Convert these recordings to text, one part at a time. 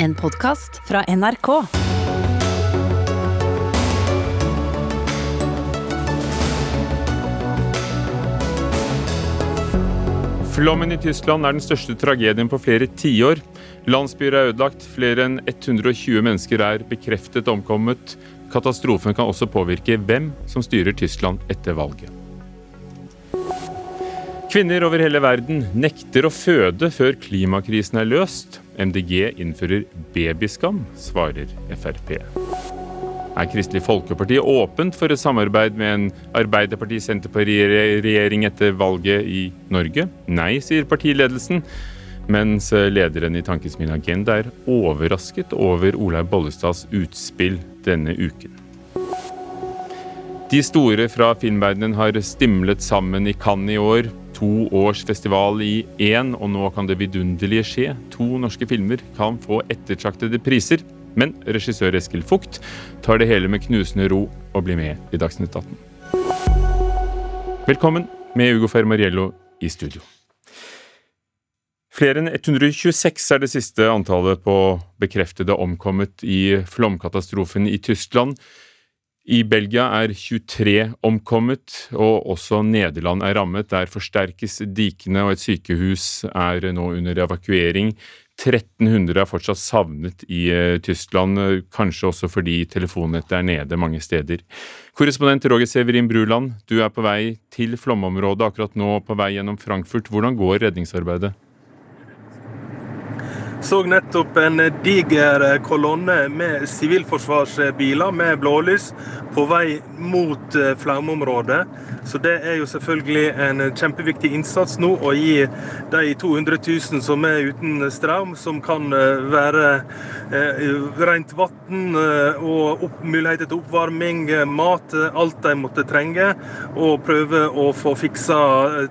En podkast fra NRK. Flommen i Tyskland er den største tragedien på flere tiår. Landsbyer er ødelagt, flere enn 120 mennesker er bekreftet omkommet. Katastrofen kan også påvirke hvem som styrer Tyskland etter valget. Kvinner over hele verden nekter å føde før klimakrisen er løst. MDG innfører babyskam, svarer Frp. Er Kristelig Folkeparti åpent for et samarbeid med en Arbeiderparti-Senterparti-regjering etter valget i Norge? Nei, sier partiledelsen. Mens lederen i Tankesmien Agenda er overrasket over Olaug Bollestads utspill denne uken. De store fra filmverdenen har stimlet sammen i Cannes i år. To års festival i én, og nå kan det vidunderlige skje. To norske filmer kan få ettertraktede priser. Men regissør Eskil Fugt tar det hele med knusende ro og blir med i Dagsnytt 18. Velkommen med Ugo Fermariello i studio. Flere enn 126 er det siste antallet på bekreftede omkommet i flomkatastrofen i Tyskland. I Belgia er 23 omkommet, og også Nederland er rammet. Der forsterkes dikene, og et sykehus er nå under evakuering. 1300 er fortsatt savnet i Tyskland, kanskje også fordi telefonnettet er nede mange steder. Korrespondent Roger Severin Bruland, du er på vei til flomområdet akkurat nå, på vei gjennom Frankfurt. Hvordan går redningsarbeidet? Så nettopp en diger kolonne med sivilforsvarsbiler med blålys på vei mot flomområdet. Så det er jo selvfølgelig en kjempeviktig innsats nå å gi de 200 000 som er uten strøm, som kan være rent vann og opp, muligheter til oppvarming, mat, alt de måtte trenge. Og prøve å få fiksa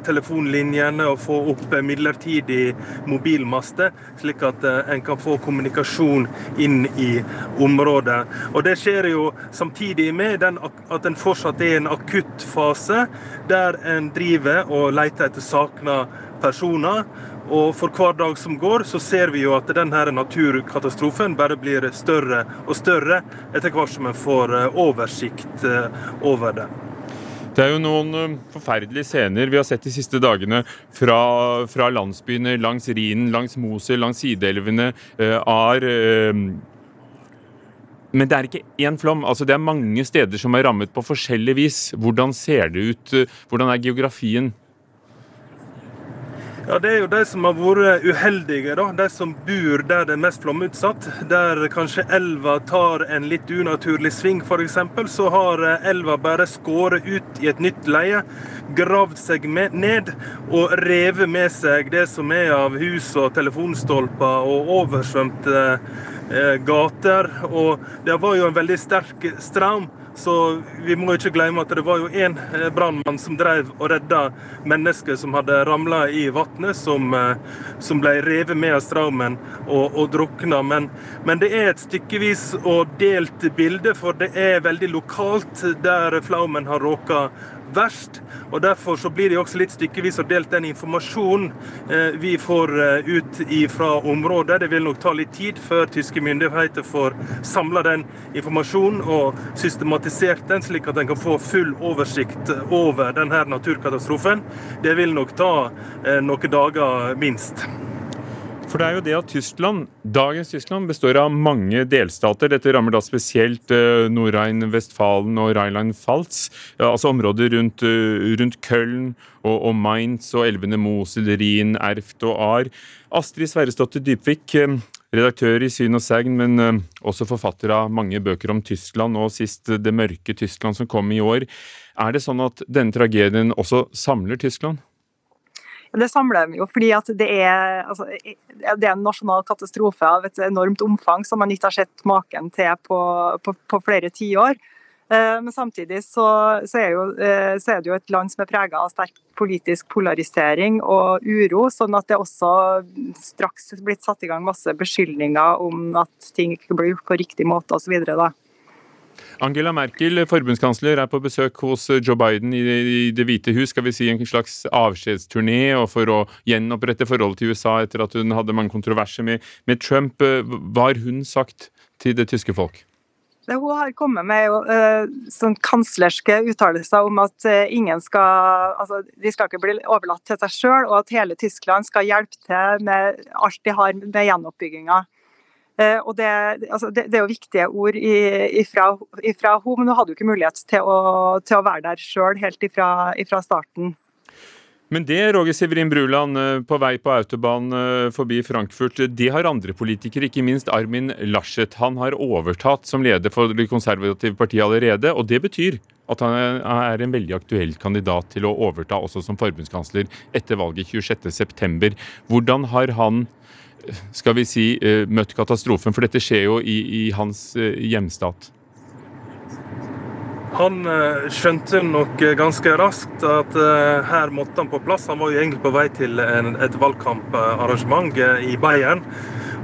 telefonlinjene og få opp midlertidig mobilmaste, slik at en kan få kommunikasjon inn i området. Og Det skjer jo samtidig med den, at en fortsatt er i en akutt fase, der en driver og leter etter savna personer. Og For hver dag som går, så ser vi jo at denne naturkatastrofen bare blir større og større etter hvert som en får oversikt over det. Det er jo noen forferdelige scener vi har sett de siste dagene fra, fra landsbyene langs Rhinen, langs Mosel, langs sideelvene, Ar. Men det er ikke én flom. altså Det er mange steder som er rammet på forskjellig vis. Hvordan ser det ut? Hvordan er geografien? Ja, Det er jo de som har vært uheldige, da. de som bor der det er mest flomutsatt. Der kanskje elva tar en litt unaturlig sving, f.eks. Så har elva bare skåret ut i et nytt leie, gravd seg ned og revet med seg det som er av hus og telefonstolper og oversvømte gater. Og det var jo en veldig sterk strøm. Så vi må ikke glemme at det var jo én brannmann som drev og redda mennesker som hadde ramla i vannet, som, som, ble revet med av strømmen og, og drukna. Men, men, det er et stykkevis og delt bilde, for det er veldig lokalt der flommen har råka verst. og Derfor så blir det også litt stykkevis og delt den informasjonen vi får ut fra området. Det vil nok ta litt tid før tyske myndigheter får samla den informasjonen og systematisert den, slik at en kan få full oversikt over denne naturkatastrofen. Det vil nok ta noen dager minst. For det er jo det at Tyskland, Dagens Tyskland består av mange delstater. Dette rammer da spesielt Nordrhein-Vestfalen og Rheinland-Falz. Altså områder rundt, rundt Köln og, og, Mainz og elvene Mosel, Rhin, Erft og Ar. Astrid Sverresdotter Dybvik, redaktør i Syn og Segn, men også forfatter av mange bøker om Tyskland, og sist Det mørke Tyskland som kom i år. Er det sånn at denne tragedien også samler Tyskland? Det samler vi jo fordi det er, altså, det er en nasjonal katastrofe av et enormt omfang som man ikke har sett maken til på, på, på flere tiår. Men samtidig så, så, er jo, så, er det jo et land som er prega av sterk politisk polarisering og uro, sånn at det også straks blitt satt i gang masse beskyldninger om at ting ikke blir gjort på riktig måte osv. Angela Merkel, forbundskansler, er på besøk hos Joe Biden i Det hvite hus. Skal vi si en slags avskjedsturné for å gjenopprette forholdet til USA etter at hun hadde mange kontroverser med, med Trump. Hva har hun sagt til det tyske folk? Det hun har kommet med uh, sånn kanslerske uttalelser om at uh, ingen skal altså, de skal ikke bli overlatt til seg sjøl, og at hele Tyskland skal hjelpe til med alt de har med gjenoppbygginga. Uh, og det, altså, det, det, er jo viktige ord ifra, ifra henne, men hun hadde jo ikke mulighet til å, til å være der sjøl helt ifra, ifra starten. Men det, Roger Severin Bruland, eh, på vei på autobahn eh, forbi Frankfurt, det har andre politikere, ikke minst Armin Laschet. Han har overtatt som leder for det konservative partiet allerede, og det betyr at han er en veldig aktuell kandidat til å overta også som forbundskansler etter valget 26.9. Hvordan har han skal vi si, eh, møtt katastrofen, for dette skjer jo i, i hans hjemstat? Han eh, skjønte nok eh, ganske raskt at eh, her måtte han på plass. Han var jo egentlig på vei til et valgkamparrangement i Bayern.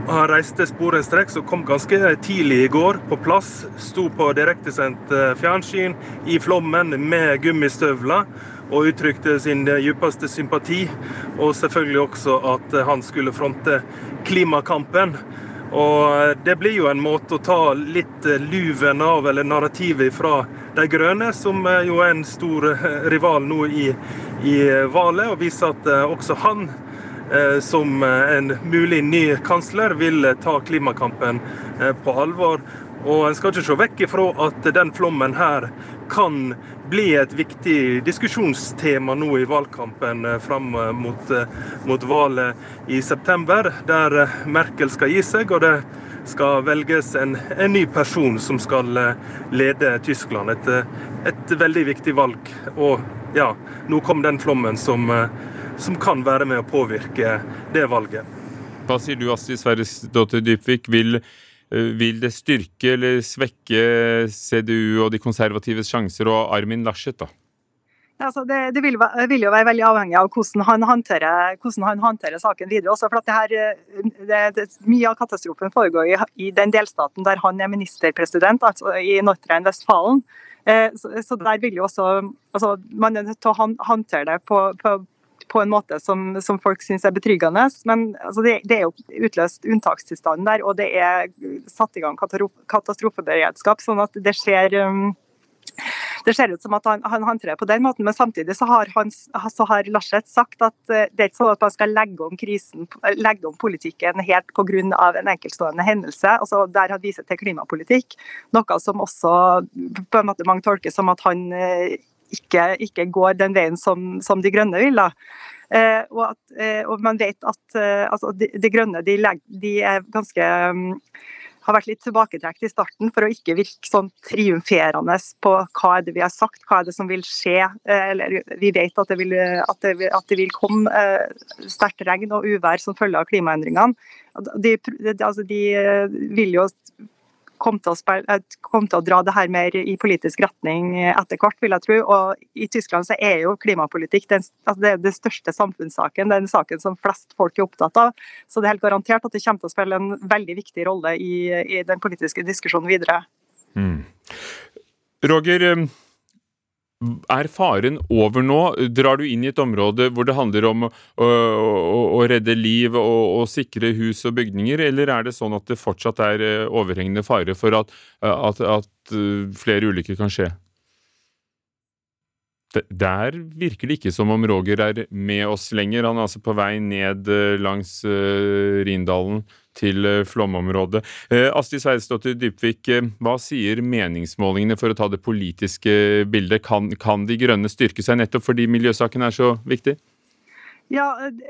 Han reiste sporenstreks og kom ganske tidlig i går på plass. Sto på direktesendt fjernsyn i flommen med gummistøvler og uttrykte sin djupeste sympati. Og selvfølgelig også at han skulle fronte klimakampen. Og Det blir jo en måte å ta litt luven av, eller narrativet fra De Grønne, som jo er en stor eh, rival nå i, i valget, og vise at eh, også han eh, som en mulig ny kansler vil ta klimakampen på alvor. Og En skal ikke se vekk ifra at den flommen her kan bli et viktig diskusjonstema nå i valgkampen fram mot, mot valget i september, der Merkel skal gi seg. og det skal velges en, en ny person som skal lede Tyskland. Et, et, veldig viktig valg. Og ja, nå kom den flommen som, som kan være med å påvirke det valget. Hva sier du, Astrid Sverresdotter Dypvik? Vil Eh, vil det styrke eller svekke CDU og de konservatives sjanser og Armin Laschet, da? Altså det, det vil, vil, jo være veldig avhengig av hvordan han håndterer, hvordan han håndterer saken videre. også, for det her, det, det, Mye av katastrofen foregår i, i, den delstaten der han er ministerpresident, altså i Nordrhein-Vestfalen. Eh, så, så, der vil jo også altså Man er nødt til å håndtere det på, på, på en måte som, som folk syns er betryggende. Men altså, det, det, er jo utløst unntakstilstanden der, og det er satt i gang katastrofeberedskap. sånn at det skjer um, det ser ut som at han, han håndterer på den måten, men samtidig så har, han, så har Laschet sagt at uh, det er ikke sånn at man skal legge om krisen, legge om politikken helt pga. en enkeltstående hendelse. altså Der han viser til klimapolitikk, noe som også på en måte mange tolker som at han uh, ikke, ikke går den veien som, som De grønne vil. da. Eh, og, at, eh, og, man vet at eh, altså, de, de, grønne de, de er ganske um, har vært litt tilbaketrukket i starten for å ikke virke sånn triumferende på hva er det vi har sagt, hva er det som vil skje. Eh, eller, vi vet at det vil, at det, at det vil komme eh, sterkt regn og uvær som følge av klimaendringene. De, altså, de vil jo kom til, spille, eh, kom til, å dra det her mer i politisk retning etter hvert, vil jeg tro. Og I Tyskland så er jo klimapolitikk den, altså det, det største samfunnssaken. Den saken som flest folk er opptatt av. Så det er helt garantert at det kommer til å spille en veldig viktig rolle i, i den politiske diskusjonen videre. Mm. Roger, eh, er faren over nå? Drar du inn i et område hvor det handler om å, å, å redde liv og, å sikre hus og bygninger, eller er det sånn at det fortsatt er overhengende fare for at, at, at flere ulykker kan skje? Der virker det ikke som om Roger er med oss lenger. Han er altså på vei ned langs Rindalen til eh, flomområdet. Eh, Astrid Sveidsdottir Dybvik, eh, hva sier meningsmålingene for å ta det politiske bildet? Kan, kan De Grønne styrke seg nettopp fordi miljøsaken er så viktig? Ja,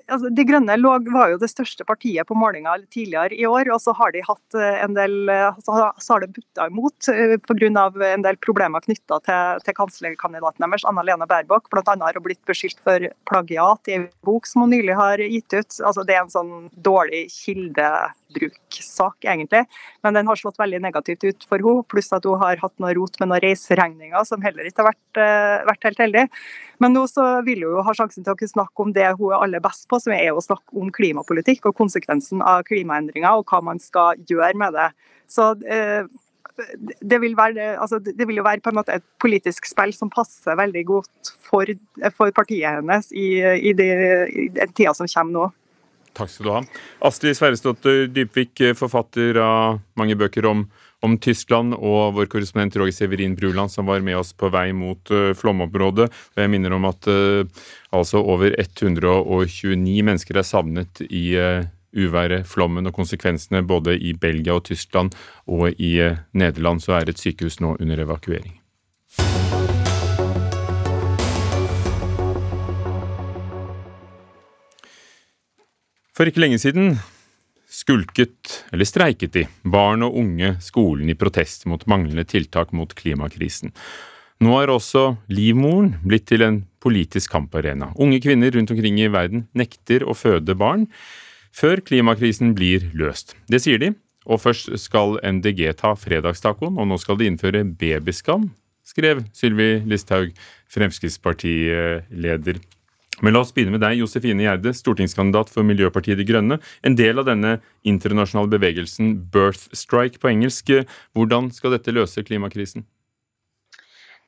altså De Grønne var jo det største partiet på målinga tidligere i år. og Så har de hatt en del, så har det butta imot pga. en del problemer knytta til, til kanslerkandidaten deres, Anna Lene Baerbock. Bl.a. har hun blitt beskyldt for plagiat i en bok som hun nylig har gitt ut. Altså Det er en sånn dårlig kilde brukssak, egentlig. Men den har slått veldig negativt ut for henne. Pluss at hun har hatt noe rot med noen reiseregninger som heller ikke har vært, uh, vært helt heldig. Men nå så vil hun ha sjansen til å kunne snakke om det hun er aller best på, som er å snakke om klimapolitikk og konsekvensen av klimaendringer og hva man skal gjøre med det. Så uh, det vil, være, altså, det vil jo være på en måte et politisk spill som passer veldig godt for, for partiet hennes i, i, det, i den tida som kommer nå. Takk skal du ha. Astrid Sverresdottir Dybvik, forfatter av mange bøker om, om, Tyskland, og vår korrespondent Roger Severin Bruland, som var med oss på vei mot uh, flomområdet. Jeg minner om at uh, altså over 129 mennesker er savnet i uh, uværet, flommen og konsekvensene både i Belgia og Tyskland og i Nederland, så er et sykehus nå under evakuering. For ikke lenge siden skulket, eller streiket de, barn og unge skolen i protest mot manglende tiltak mot klimakrisen. Nå er også livmoren blitt til en politisk kamparena. Unge kvinner rundt omkring i verden nekter å føde barn før klimakrisen blir løst. Det sier de, og først skal MDG ta fredagstacoen, og nå skal de innføre babyskam, skrev Sylvi Listhaug, Fremskrittspartileder. Men la oss begynne med deg, Josefine Gjerde, stortingskandidat for Miljøpartiet De Grønne. En del av denne internasjonale bevegelsen Birth Strike på engelsk. Hvordan skal dette løse klimakrisen?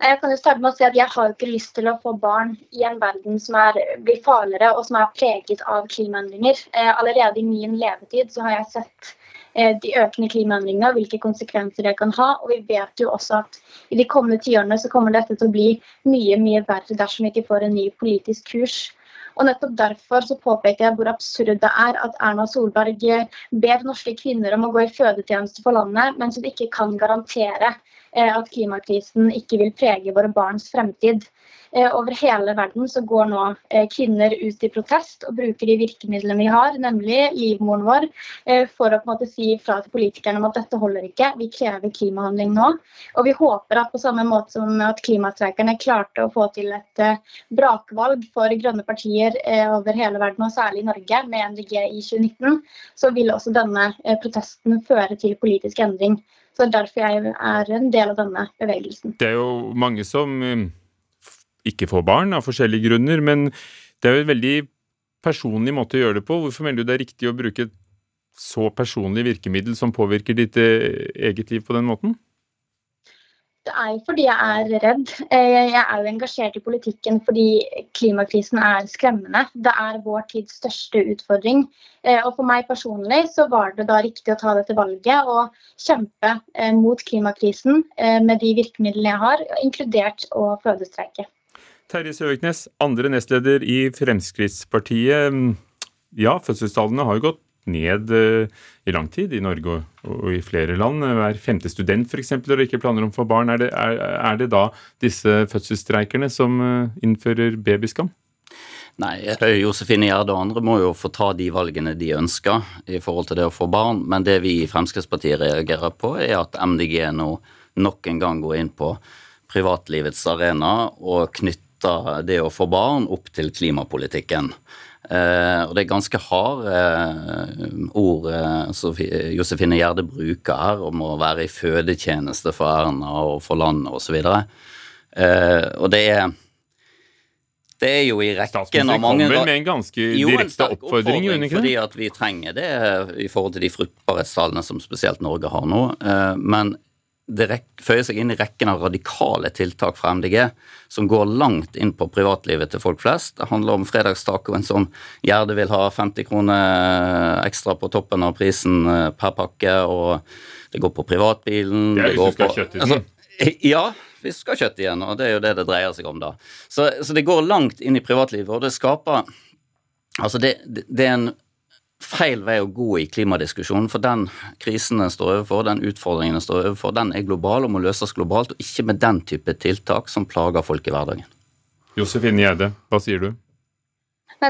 Jeg kan jo starte med å si at jeg har ikke lyst til å få barn i en verden som er, blir farligere og som er preget av klimaendringer. Eh, allerede i min levetid så har jeg sett de økende klimaendringene hvilke konsekvenser det kan ha. Og vi vet jo også at i de kommende tiårene så kommer dette til å bli mye mye verre dersom vi ikke får en ny politisk kurs. Og nettopp derfor så påpeker jeg hvor absurd det er at Erna Solberg ber norske kvinner om å gå i fødetjeneste for landet, mens hun ikke kan garantere eh, at klimakrisen ikke vil prege våre barns fremtid. Eh, over hele verden så går nå eh, kvinner ut i protest og bruker de virkemidlene vi har, nemlig livmoren vår, eh, for å på en måte si fra til politikerne om at dette holder ikke, vi krever klimahandling nå. Og vi håper at på samme måte som at klimastreikerne klarte å få til et brakvalg for grønne partier over hele verden, og særlig i Norge, med NDG i 2019, så vil også denne protesten føre til politisk endring. Så det er derfor jeg er en del av denne bevegelsen. Det er jo mange som ikke får barn av forskjellige grunner. Men det er jo en veldig personlig måte å gjøre det på. Hvorfor mener du det er riktig å bruke et så personlig virkemiddel som påvirker ditt eh, eget liv på den måten? Det er fordi jeg er redd. Eh, jeg er jo engasjert i politikken fordi klimakrisen er skremmende. Det er vår tids største utfordring. Eh, og for meg personlig så var det da riktig å ta dette valget og kjempe mot klimakrisen med de virkemidlene jeg har, inkludert å fødestreike. Terje Søviknes, andre nestleder i Fremskrittspartiet. Ja, fødselstallene har jo gått ned eh, i lang tid i Norge og i flere land. Hver femte student f.eks. har ikke planer om å få barn. Er det, er, er det da disse fødselsstreikerne som eh, innfører babyskam? Nei, Josefine Gjerde og andre må jo få ta de valgene de ønsker i forhold til det å få barn. Men det vi i Fremskrittspartiet reagerer på, er at MDG nå nok en gang går inn på privatlivets arena og knytter det å få barn opp til klimapolitikken. Eh, og det er ganske harde eh, ord eh, Josefine Gjerde bruker her om å være i fødetjeneste for Erna og for landet osv. Eh, og det er det er jo i rekken av mange kommer med en ganske direkte oppfordring, oppfordring fordi at vi trenger det i forhold til de fruktbarhetstallene som spesielt Norge har nå. Eh, men det føyer seg inn i rekken av radikale tiltak fra MDG som går langt inn på privatlivet til folk flest. Det handler om fredagstacoen som Gjerde vil ha 50 kroner ekstra på toppen av prisen eh, per pakke, og det går på privatbilen Det er hvis du skal ha kjøtt i den. Altså, ja, hvis du skal ha kjøtt igjen, og det er jo det det dreier seg om da. Så, så det går langt inn i privatlivet, og det skaper Altså, det, det er en feil vei å gå i klimadiskusjonen, for den krisen den står overfor, den utfordringen den står overfor, den er global og må løses globalt, og ikke med den type tiltak som plager folk i hverdagen. Josefine Gjerde, hva sier du?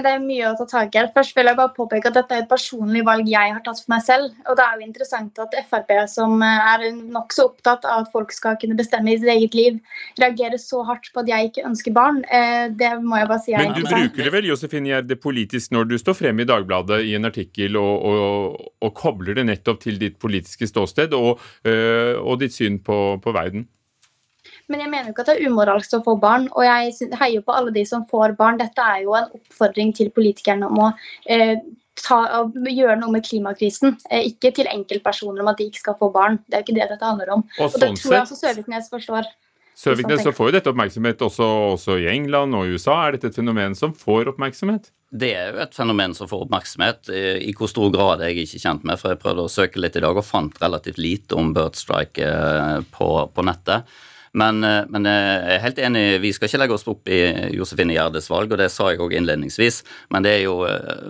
Det er mye å ta tak i. Først vil jeg bare påpeke at Dette er et personlig valg jeg har tatt for meg selv. og Det er jo interessant at Frp, som er nokså opptatt av at folk skal kunne bestemme i sitt eget liv, reagerer så hardt på at jeg ikke ønsker barn. Eh, det må jeg bare si Men du bruker det vel Josefine Gjerde, politisk når du står frem i Dagbladet i en artikkel og, og, og kobler det nettopp til ditt politiske ståsted og, øh, og ditt syn på, på verden? Men jeg mener jo ikke at det er umoralsk å få barn. Og jeg heier på alle de som får barn. Dette er jo en oppfordring til politikerne om å eh, ta, gjøre noe med klimakrisen. Eh, ikke til enkeltpersoner om at de ikke skal få barn. Det er jo ikke det dette handler om. Og, og det sånn tror jeg også Søviknes forstår. Søviknes, så får jo dette oppmerksomhet også, også i England og i USA. Er dette et fenomen som får oppmerksomhet? Det er jo et fenomen som får oppmerksomhet. I i hvor stor grad er jeg ikke kjent med, for jeg prøvde å søke litt i dag og fant relativt lite om Bird Strike eh, på, på nettet. Men, eh, men jeg er helt enig, vi skal ikke legge oss opp i Josefine Gjerdes valg, og det sa jeg òg innledningsvis. Men det er jo eh,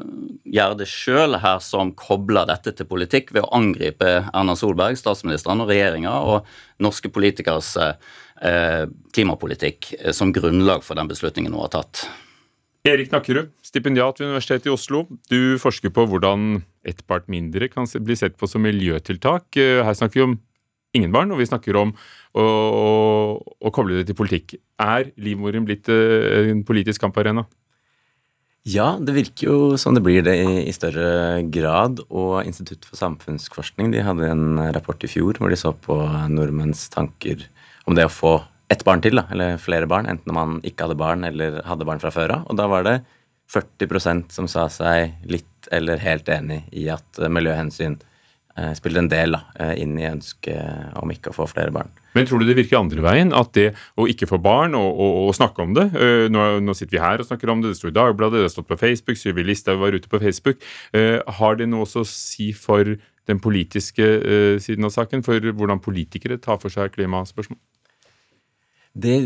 Gjerde sjøl her som kobler dette til politikk ved å angripe Erna Solberg, statsministeren og regjeringa og norske politikeres eh, klimapolitikk eh, som grunnlag for den beslutningen hun har tatt. Erik Nakkerud, stipendiat ved Universitetet i Oslo. Du forsker på hvordan ett part mindre kan bli sett på som miljøtiltak. Eh, Her snakker vi om ingen barn, og vi snakker om å, å koble det til politikk. Er livmoren blitt eh, en politisk kamparena? Ja, det virker jo som det blir det i, større grad. Og Institutt for samfunnsforskning de hadde en rapport i fjor hvor de så på nordmenns tanker om det å få ett barn til, da, eller flere barn, enten om man ikke hadde barn eller hadde barn fra før av. Og da var det 40% som sa seg litt eller helt enig i at miljøhensyn spiller en del da, eh, inn i ønsket om ikke å få flere barn. Men tror du det virker andre veien? At det å ikke få barn og, og, og snakke om det eh, nå, nå sitter vi her og snakker om det, det står i Dagbladet, det har stått på Facebook, Syvi Listhaug var ute på Facebook. eh, har det noe også å si for den politiske eh, siden av saken? For hvordan politikere tar for seg klimaspørsmål? Det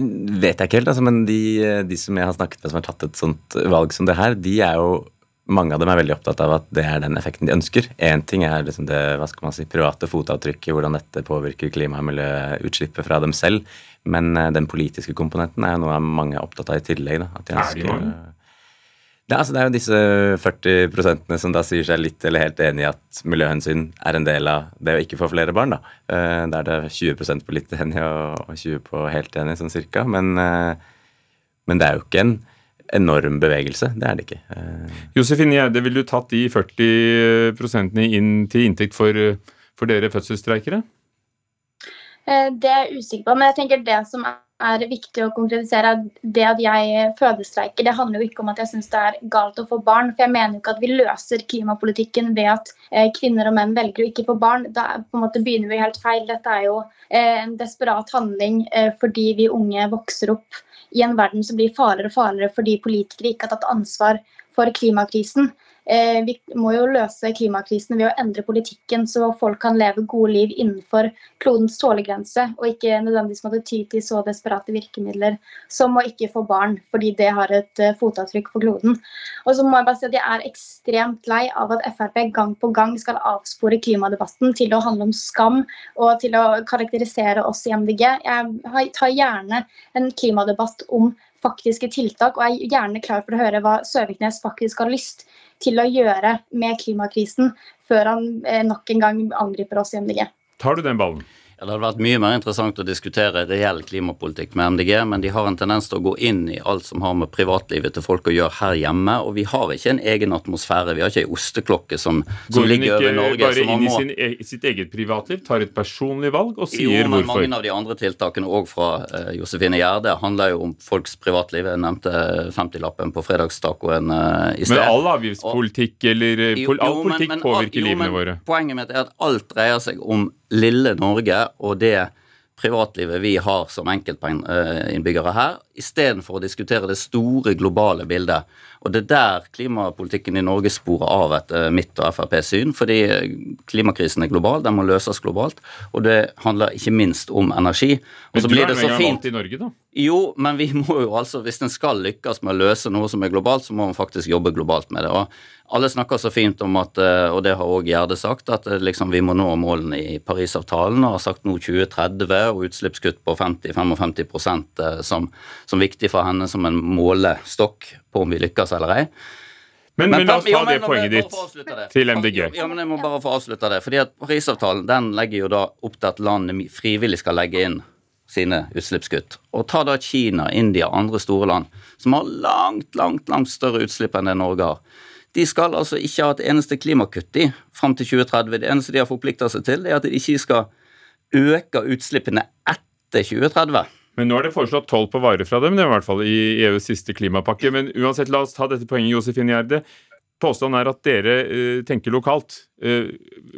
vet jeg ikke helt, altså, men de, de som jeg har snakket med som har tatt et sånt valg som det her, de er jo mange av dem er veldig opptatt av at det er den effekten de ønsker. Én ting er liksom det hva skal man si, private fotavtrykket, hvordan dette påvirker klima- og miljøutslippet fra dem selv. Men eh, den politiske komponenten er noe mange er opptatt av i tillegg. Da, at de Er ønsker, mange? det, er, altså, det er jo disse 40 prosentene som da sier seg litt eller helt enig i at miljøhensyn er en del av det å ikke få flere barn. da. Eh, Da er det 20% på litt enig og og 20 på helt enig, sånn cirka. Men, eh, men det er jo ikke en enorm bevegelse. Det er det ikke. Eh, Josefine Gjerde, ville du tatt de 40 prosentene inn til inntekt for, for dere fødselsstreikere? Eh, Det er jeg usikker på, men jeg tenker det som er viktig å konkretisere, er det at jeg fødestreiker. Det handler jo ikke om at jeg syns det er galt å få barn. For jeg mener jo ikke at vi løser klimapolitikken ved at eh, kvinner og menn velger å ikke få barn. Da på en måte begynner vi helt feil. Dette er jo eh, en desperat handling fordi vi unge vokser opp i en verden som blir farligere og farligere fordi politikere ikke har tatt ansvar for klimakrisen. Eh, vi må jo løse klimakrisen ved å endre politikken så folk kan leve gode liv innenfor klodens tålegrense, og ikke nødvendigvis måtte ty til så desperate virkemidler som å ikke få barn, fordi det har et eh, fotavtrykk på kloden. Og så må Jeg bare si at jeg er ekstremt lei av at Frp gang på gang skal avspore klimadebatten til å handle om skam og til å karakterisere oss i MDG. Jeg tar gjerne en klimadebatt om faktiske tiltak, og jeg er gjerne klar for å høre hva Søviknes faktisk har lyst til å gjøre med klimakrisen, før han eh, nok en gang angriper oss i MDG. Tar du den ballen? Ja, Det hadde vært mye mer interessant å diskutere reell klimapolitikk med MDG, men de har en tendens til å gå inn i alt som har med privatlivet til folk å gjøre her hjemme. Og vi har ikke en egen atmosfære. Vi har ikke ei osteklokke som, som ligger over Norge. Går hun ikke bare inn i sin, e- sitt eget privatliv, tar et personlig valg og sier jo, men hvorfor? mange av de andre tiltakene, òg fra uh, Josefine Gjerde, handler jo om folks privatliv. Jeg nevnte 50-lappen på fredagstacoen uh, i sted. Men all avgiftspolitikk eller eh, Jo, all jo, men- politikk men- påvirker jo, livene våre. Poenget mitt er at alt dreier seg om lille Norge og det privatlivet vi har som enkeltinnbyggere her, istedenfor å diskutere det store globale bildet. Og det er der klimapolitikken i Norge sporer av etter mitt og FrPs syn, fordi klimakrisen er global, den må løses globalt, og det handler ikke minst om energi. Og så blir det så fint i Norge, da. jo, men vi må jo altså, hvis en skal lykkes med å løse noe som er globalt, så må man faktisk jobbe globalt med det. Og alle snakker så fint om at, eh, og det har òg Gjerde sagt, at eh, liksom vi må nå målene i Parisavtalen, og har sagt nå 2030 og utslippskutt på 50-55 eh, som, som viktig for henne som en målestokk på om vi lykkes eller ei. Men, men, la oss ta jo, men det poenget ditt til MDG. Ja, men jeg må bare få avslutte det. fordi at Parisavtalen den legger jo da opp til at landene frivillig skal legge inn sine utslippskutt. Og ta da Kina, India, andre store land som har langt, langt, langt større utslipp enn det Norge har. De skal altså ikke ha et eneste klimakutt i fram til 2030. Det eneste de har forplikta seg til, er at de ikke skal øke utslippene etter 2030. Men nå er det foreslått toll på varer fra dem, det er i hvert fall i EUs siste klimapakke. Men uansett, la oss ta dette poenget, Josefine Gjerde. Påstanden er at dere uh, tenker lokalt. Uh,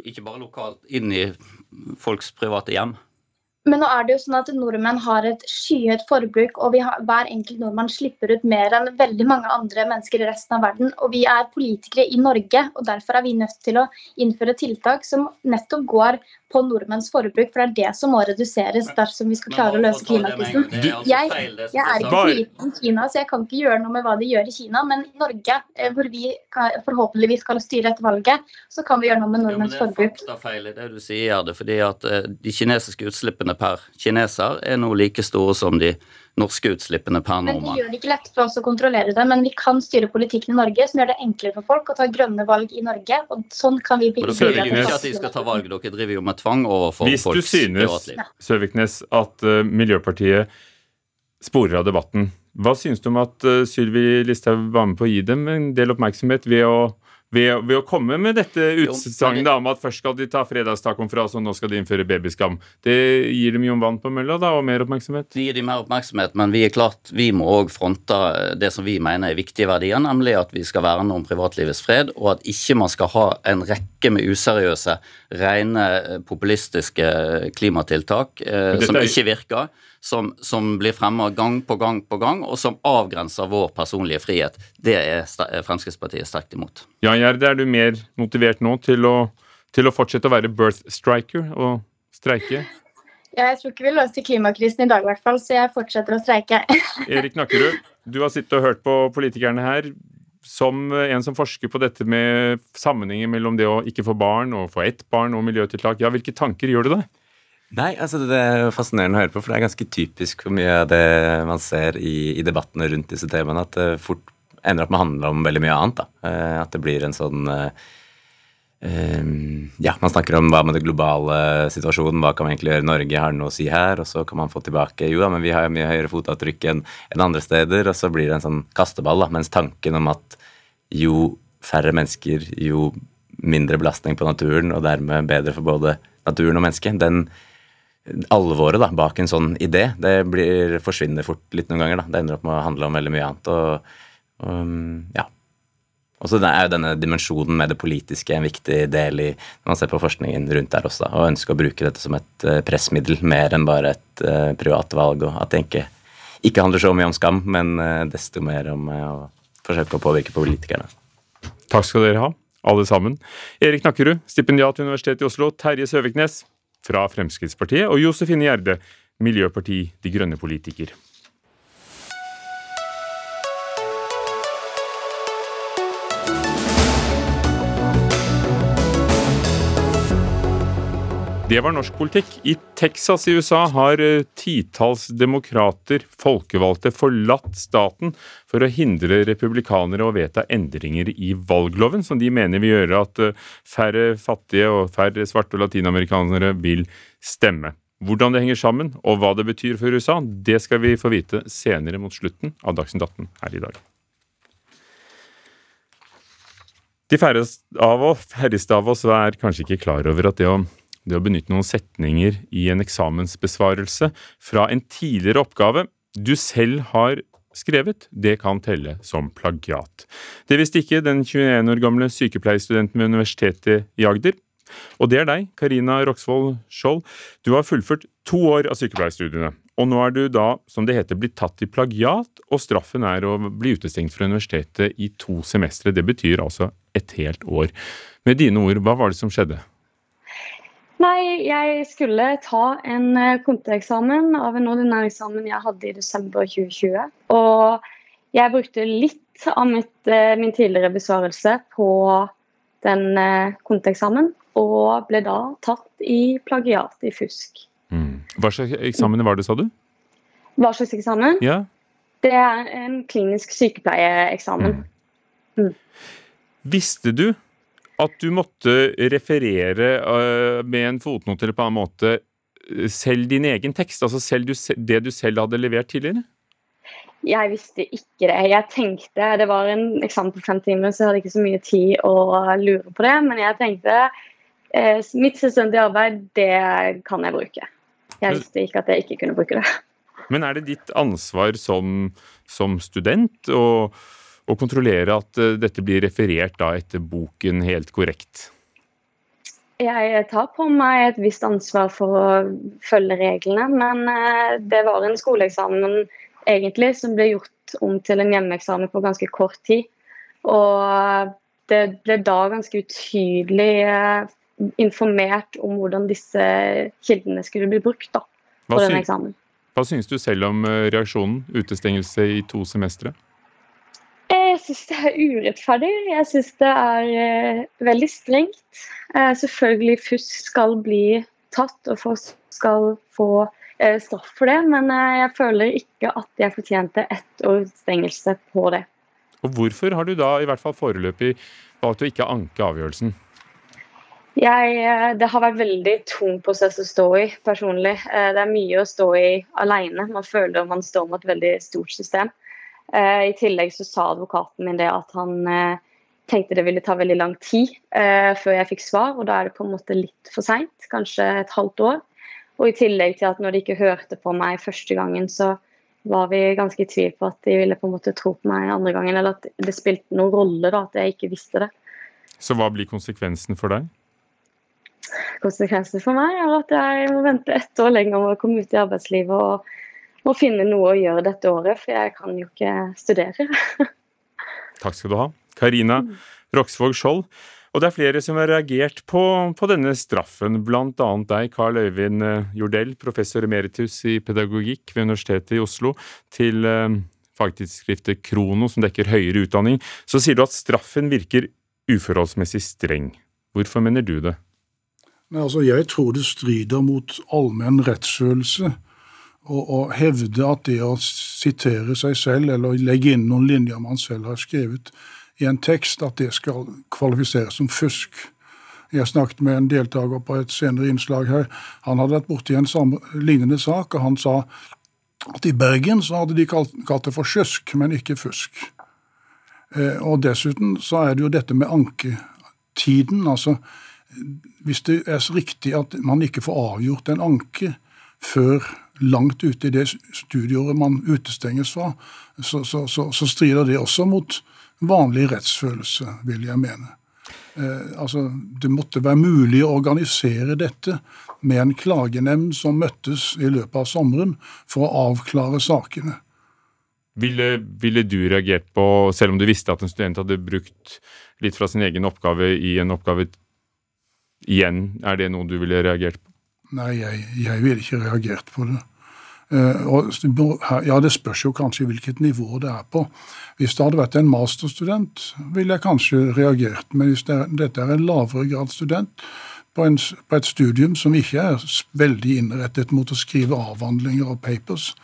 Ikke bare lokalt, inn i folks private hjem. Men nå er det jo sånn at nordmenn har et skyhøyt forbruk, og har, hver enkelt nordmann slipper ut mer enn veldig mange andre mennesker i resten av verden. Og vi er politikere i Norge, og derfor er vi nødt til å innføre tiltak som nettopp går på nordmenns forbruk, for det er det som må reduseres dersom vi skal klare å løse klimakrisen. Altså jeg, jeg er ikke liten Kina, så jeg kan ikke gjøre noe med hva de gjør i Kina, men i Norge, eh, hvor vi forhåpentligvis skal styre etter valget, så kan vi gjøre noe med nordmenns forbruk. Det er feil i det du sier, Gjerde, fordi at eh, de kinesiske utslippene per kineser er nå like store som de norske utslippene per nordmann. Men Det gjør det ikke lett for oss å kontrollere det, men vi kan styre politikken i Norge som gjør det enklere for folk å ta grønne valg i Norge. og sånn kan vi bygge Dere ikke at de skal ta valg, dere driver jo med tvang overfor Hvis folks privatliv. Hvis du synes, Søviknes, at uh, Miljøpartiet sporer av debatten, hva synes du om at uh, Sylvi Listhaug var med på å gi dem en del oppmerksomhet ved å ved, ved, å komme med dette utsagnet om at først skal de ta fredagstacoen og nå skal de innføre babyskam. Det gir dem jo vann på mølla da, og mer oppmerksomhet? Det gir dem mer oppmerksomhet, men vi er klart, vi må òg fronte det som vi mener er viktige verdier, nemlig at vi skal verne om privatlivets fred, og at ikke man skal ha en rekke med useriøse, rene populistiske klimatiltak eh, som ikke virker som, som blir fremma gang på gang på gang, og som avgrenser vår personlige frihet. Det er Fremskrittspartiet sterkt imot. Ja, Gjerde, er du mer motivert nå til å, til å fortsette å være birth striker og streike? Ja, jeg tror ikke vi løser klimakrisen i dag, i hvert fall, så jeg fortsetter å streike. Erik Nakkerud, du har sittet og hørt på politikerne her. Som en som forsker på dette med sammenhenger mellom det å ikke få barn og få ett barn og miljøtiltak, ja, hvilke tanker gjør du deg? Nei, altså det er fascinerende å høre på, for det er ganske typisk hvor mye av det man ser i, i debattene rundt disse temaene, at det fort ender opp med å handle om veldig mye annet. da. Eh, at det blir en sånn Um, ja, Man snakker om hva med det globale situasjonen, hva kan vi egentlig gjøre Norge, har noe å si her? Og så kan man få tilbake jo da, men vi har mye høyere fotavtrykk enn en andre steder. Og så blir det en sånn kasteball, da, mens tanken om at jo færre mennesker, jo mindre belastning på naturen, og dermed bedre for både naturen og mennesket, den, alvoret da, bak en sånn idé, det blir, forsvinner fort litt noen ganger. da. Det ender opp med å handle om veldig mye annet. og, og um, ja. Og så er jo denne dimensjonen med det politiske en viktig del i når man ser på forskningen rundt der også, og ønsker å bruke dette som et uh, pressmiddel mer enn bare et uh, privat valg. og At det ikke, ikke handler så mye om skam, men uh, desto mer om å forsøke å påvirke politikerne. Takk skal dere ha, alle sammen. Erik Nakkerud, stipendiat ved Universitetet i Oslo. Terje Søviknes, fra Fremskrittspartiet, og Josefine Gjerde, Miljøparti De Grønne Det var norsk politikk. I Texas i USA har eh, titalls demokrater, folkevalgte, forlatt staten for å hindre republikanere å vedta endringer i valgloven, som de mener vil gjøre at eh, færre fattige og færre svarte og latinamerikanere vil stemme. Hvordan det henger sammen, og hva det betyr for USA, det skal vi få vite senere mot slutten av Dagsnytt 18 her i dag. De færreste av oss, er kanskje ikke klar over at det å det å benytte noen setninger i en eksamensbesvarelse fra en tidligere oppgave du selv har skrevet, det kan telle som plagiat. Det visste ikke den 21 år gamle sykepleierstudenten ved Universitetet i Agder. Og det er deg, Karina Roksvold Skjold. Du har fullført to år av sykepleierstudiene. Og nå er du da, som det heter, blitt tatt i plagiat, og straffen er å bli utestengt fra universitetet i to semestre. Det betyr altså et helt år. Med dine ord, hva var det som skjedde? Nei, jeg skulle ta en eh, konteeksamen av en ordinær eksamen jeg hadde i desember 2020. Og jeg brukte litt av mitt, eh, min tidligere besvarelse på den eh, konteeksamen, og ble da tatt i plagiat, i fusk. Mm. Hva slags eksamen var det, sa du? Hva slags eksamen? Ja. Det er en klinisk sykepleieeksamen. Mm. Mm. Visste du at du måtte referere uh, med en fotnote eller på en annen måte uh, selv din egen tekst? Altså selv du, det du selv hadde levert tidligere? Jeg visste ikke det. Jeg tenkte, Det var en eksamen på fem timer, så jeg hadde ikke så mye tid å lure på det. Men jeg tenkte eh, mitt selvstendige arbeid, det kan jeg bruke. Jeg visste ikke at jeg ikke kunne bruke det. Men er det ditt ansvar som, som student å å kontrollere at eh, dette blir referert da etter boken helt korrekt? Jeg tar på meg et visst ansvar for å følge reglene, men eh, det var en skoleeksamen egentlig som ble gjort om til en hjemmeeksamen på ganske kort tid. Og det ble da ganske utydelig eh, informert om hvordan disse kildene skulle bli brukt da, på denne eksamen. hva syns du selv om reaksjonen? Utestengelse i to semestre? Jeg syns det er urettferdig. Jeg syns det er eh, veldig strengt. Eh, selvfølgelig fusk skal bli tatt, og folk skal få eh, straff for det, men jeg føler ikke at jeg fortjente ett års stengelse på det. Og hvorfor har du da i hvert fall foreløpig valgt å ikke anke avgjørelsen? Jeg, det har vært veldig tung prosess å stå i personlig. Det er mye å stå i alene. Man føler man står mot et veldig stort system. Eh, I tillegg så sa advokaten min det at han eh, tenkte det ville ta veldig lang tid eh, før jeg fikk svar, og da er det på en måte litt for seint. Kanskje et halvt år. Og i tillegg til at når de ikke hørte på meg første gangen, så var vi ganske i tvil på at de ville på en måte tro på meg andre gangen, eller at det spilte noen rolle da, at jeg ikke visste det. Så hva blir konsekvensen for deg? Konsekvensen for meg er at jeg må vente ett år lenger med å komme ut i arbeidslivet og, og finne noe å gjøre dette året, for jeg kan jo ikke studere. Takk skal du ha. Karina Roksvåg Skjold. Og det er flere som har reagert på, på denne straffen, blant annet deg, Carl Øyvind eh, Jordell, professor emeritus i pedagogikk ved Universitetet i Oslo, til eh, fagtidsskriftet Krono, som dekker høyere utdanning. Så sier du at straffen virker uforholdsmessig streng. Hvorfor mener du det? Nei, altså, jeg tror det strider mot allmenn rettsfølelse å, å hevde at det å sitere seg selv eller legge inn noen linjer man selv har skrevet i en tekst, at det skal kvalifiseres som fusk. Jeg snakket med en deltaker på et senere innslag her. Han hadde vært borti en samme, lignende sak, og han sa at i Bergen så hadde de kalt, kalt det for sjusk, men ikke fusk. Eh, og dessuten så er det jo dette med anketiden. altså hvis det er så riktig at man ikke får avgjort en anke før langt ute i det studieåret man utestenges fra, så, så, så, så strider det også mot vanlig rettsfølelse, vil jeg mene. Eh, altså, det måtte være mulig å organisere dette med en klagenemnd som møttes i løpet av sommeren for å avklare sakene. Ville, ville du reagert på, selv om du visste at en student hadde brukt litt fra sin egen oppgave i en oppgave igjen, er det noe du ville reagert på? Nei, jeg, jeg ville ikke reagert på det. Eh, ja, Det spørs jo kanskje hvilket nivå det er på. Hvis det hadde vært en masterstudent, ville jeg kanskje reagert. Men hvis det er, dette er en lavere grad student på, en, på, et studium som ikke er veldig innrettet mot å skrive avhandlinger og papers,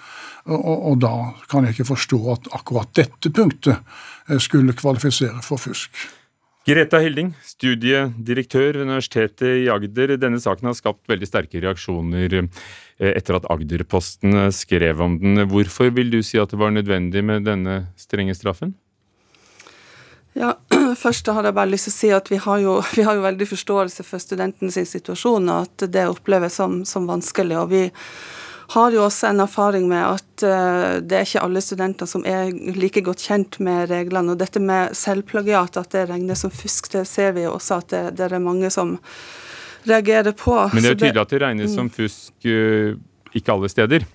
og, og da kan jeg ikke forstå at akkurat dette punktet eh, skulle kvalifisere for fusk. Greta Hilding, studiedirektør ved Universitetet i Agder. Denne saken har skapt veldig sterke reaksjoner eh, etter at Agderposten skrev om den. Hvorfor vil du si at det var nødvendig med denne strenge straffen? Ja, Først har jeg bare lyst til å si at vi har jo, vi har jo veldig forståelse for studentens situasjon, og at det oppleves som, som vanskelig. og vi har jo også en erfaring med at uh, det er ikke alle studenter som er like godt kjent med reglene. Og dette med selvplagiat, at det regnes som fusk, det ser vi jo også at det, det er mange som reagerer på. Men det er jo tydelig at det regnes som fusk uh, ikke alle steder?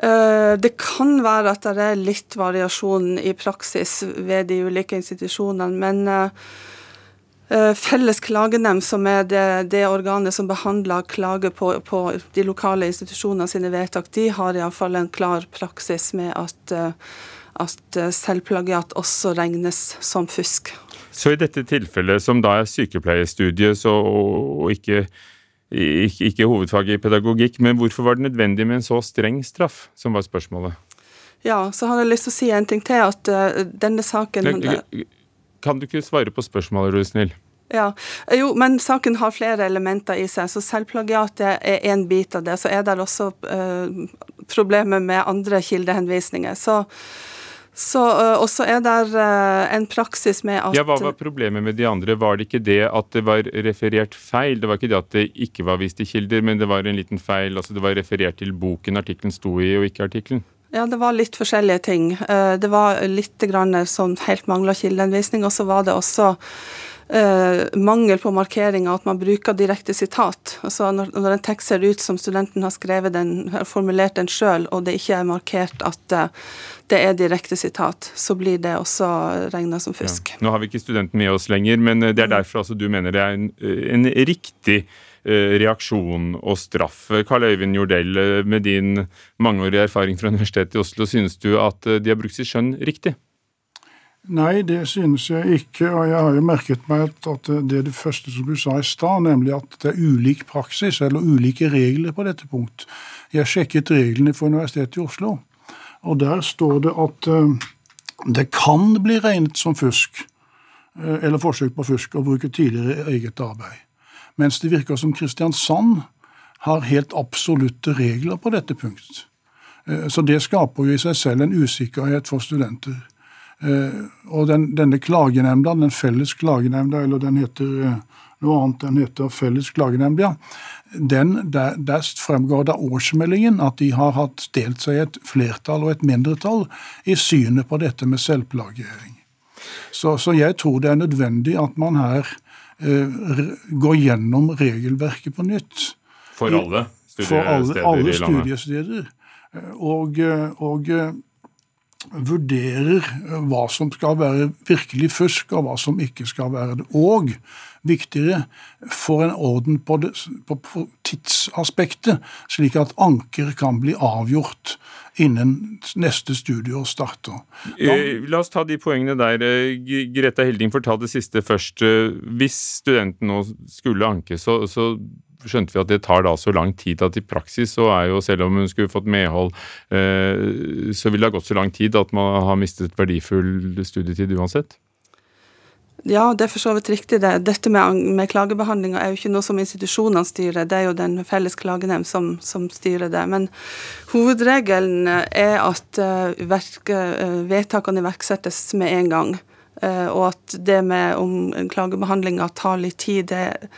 Uh, det kan være at det er litt variasjon i praksis ved de ulike institusjonene, men Felles klagenemnd, som er det, det, organet som behandler klage på, på, de lokale institusjonene sine vedtak, de har iallfall en klar praksis med at, at selvplagiat også regnes som fusk. Så i dette tilfellet, som da er sykepleierstudiet og, og ikke, ikke, ikke hovedfag i pedagogikk, men hvorfor var det nødvendig med en så streng straff, som var spørsmålet? Ja, så har jeg lyst til å si en ting til, at denne saken kan du ikke svare på spørsmålet, er du snill? Ja, jo, men saken har flere elementer i seg. så Selvplagiatet er én bit av det. Så er det også uh, problemer med andre kildehenvisninger. Så, så uh, også er det uh, en praksis med at Ja, Hva var problemet med de andre? Var det ikke det at det var referert feil? Det var ikke det at det ikke var vist i kilder, men det var en liten feil. altså Det var referert til boken artikkelen sto i, og ikke artikkelen? Ja, det var litt forskjellige ting. Eh, det var litt grann som helt mangla kildeanvisning, og så var det også Uh, mangel på markeringer, at man bruker direkte sitat. Altså når, når, en tekst ser ut som studenten har skrevet den, har formulert den sjøl, og det ikke er markert at uh, det er direkte sitat, så blir det også regna som fusk. Ja. Nå har vi ikke studenten med oss lenger, men det er mm. derfor altså, du mener det er en, en riktig Eh, reaksjon og straff. Karl Øyvind Jordell, eh, med din mangeårige erfaring fra Universitetet i Oslo, synes du at eh, de har brukt sitt skjønn riktig? Nei, det synes jeg ikke. Og jeg har jo merket meg at det er det første som du sa i stad, nemlig at det er ulik praksis eller ulike regler på dette punkt. Jeg sjekket reglene for Universitetet i Oslo, og der står det at det kan bli regnet som fusk eller forsøk på fusk å bruke tidligere eget arbeid. Mens det virker som Kristiansand har helt absolutte regler på dette punkt. Eh, så det skaper jo i seg selv en usikkerhet for studenter. Eh, og den, denne klagenemnda, den felles klagenemnda, eller den heter eh, noe annet, den heter Felles klagenemnda, den, der, der fremgår det av årsmeldingen at de har hatt delt seg i et flertall og et mindretall i synet på dette med selvplagiering. Så, så jeg tror det er nødvendig at man her gå gjennom regelverket på nytt. For alle studiesteder For alle, alle studiesteder. Eh, og, eh, og vurderer hva som skal være virkelig fusk, og hva som ikke skal være det. Og viktigere, får en orden på, det, på, på tidsaspektet, slik at anker kan bli avgjort innen neste studieår starter. Da, eh, La oss ta de poengene der. Eh, Greta Helding får ta det siste først. Eh, hvis studenten nå skulle anke, så, så skjønte vi at det tar da så lang tid at i praksis så er jo, selv om hun skulle fått medhold, så ville det ha gått så lang tid at man har mistet verdifull studietid uansett? Ja, det er for så vidt riktig. det. Dette med, med klagebehandlinga er jo ikke noe som institusjonene styrer, det er jo den felles klagenemnd som, som, styrer det. Men hovedregelen er at uh, vedtakene iverksettes med en gang. Uh, og at det med om klagebehandlinga tar litt tid, det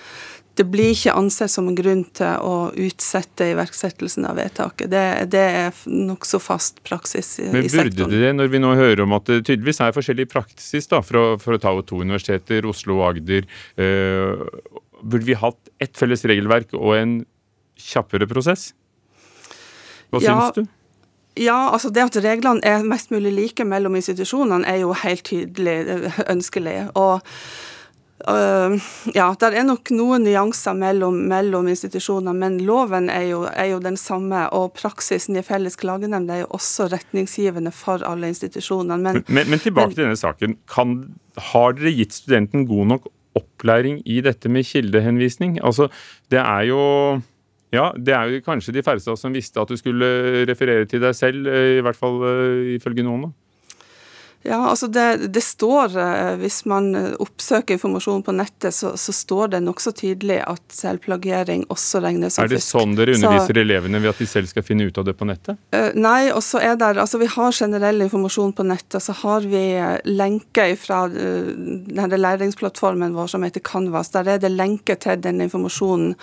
det blir ikke ansett som en grunn til å utsette iverksettelsen av vedtaket. Det, det er nokså fast praksis i, Men i sektoren. Men burde det, når vi nå hører om at det tydeligvis er forskjellig praksis da, for, å, for å ta to universiteter, Oslo og Agder, øh, burde vi hatt ett felles regelverk og en kjappere prosess? Hva ja, syns du? Ja, altså Det at reglene er mest mulig like mellom institusjonene, er jo helt tydelig ønskelig. og Uh, ja, det er nok noen nyanser mellom, mellom institusjoner, men loven er jo, er jo, den samme. Og praksisen i Felles klagenemnd er jo også retningsgivende for alle institusjonene. Men, men, men tilbake men, til denne saken. Kan, har dere gitt studenten god nok opplæring i dette med kildehenvisning? Altså, det er jo ja, det er jo kanskje de færreste av oss som visste at du skulle referere til deg selv, eh, i hvert fall uh, ifølge noen. da. Ja, altså det, det, står, eh, Hvis man oppsøker informasjon på nettet, så, så står det nokså tydelig at selvplagiering også regnes som fusk. Er det sånn dere underviser så, elevene ved at de selv skal finne ut av det på nettet? Uh, nei, og så er det, altså vi har generell informasjon på nettet. Så har vi lenker fra denne læringsplattformen vår som heter Canvas. Der er det lenker til den informasjonen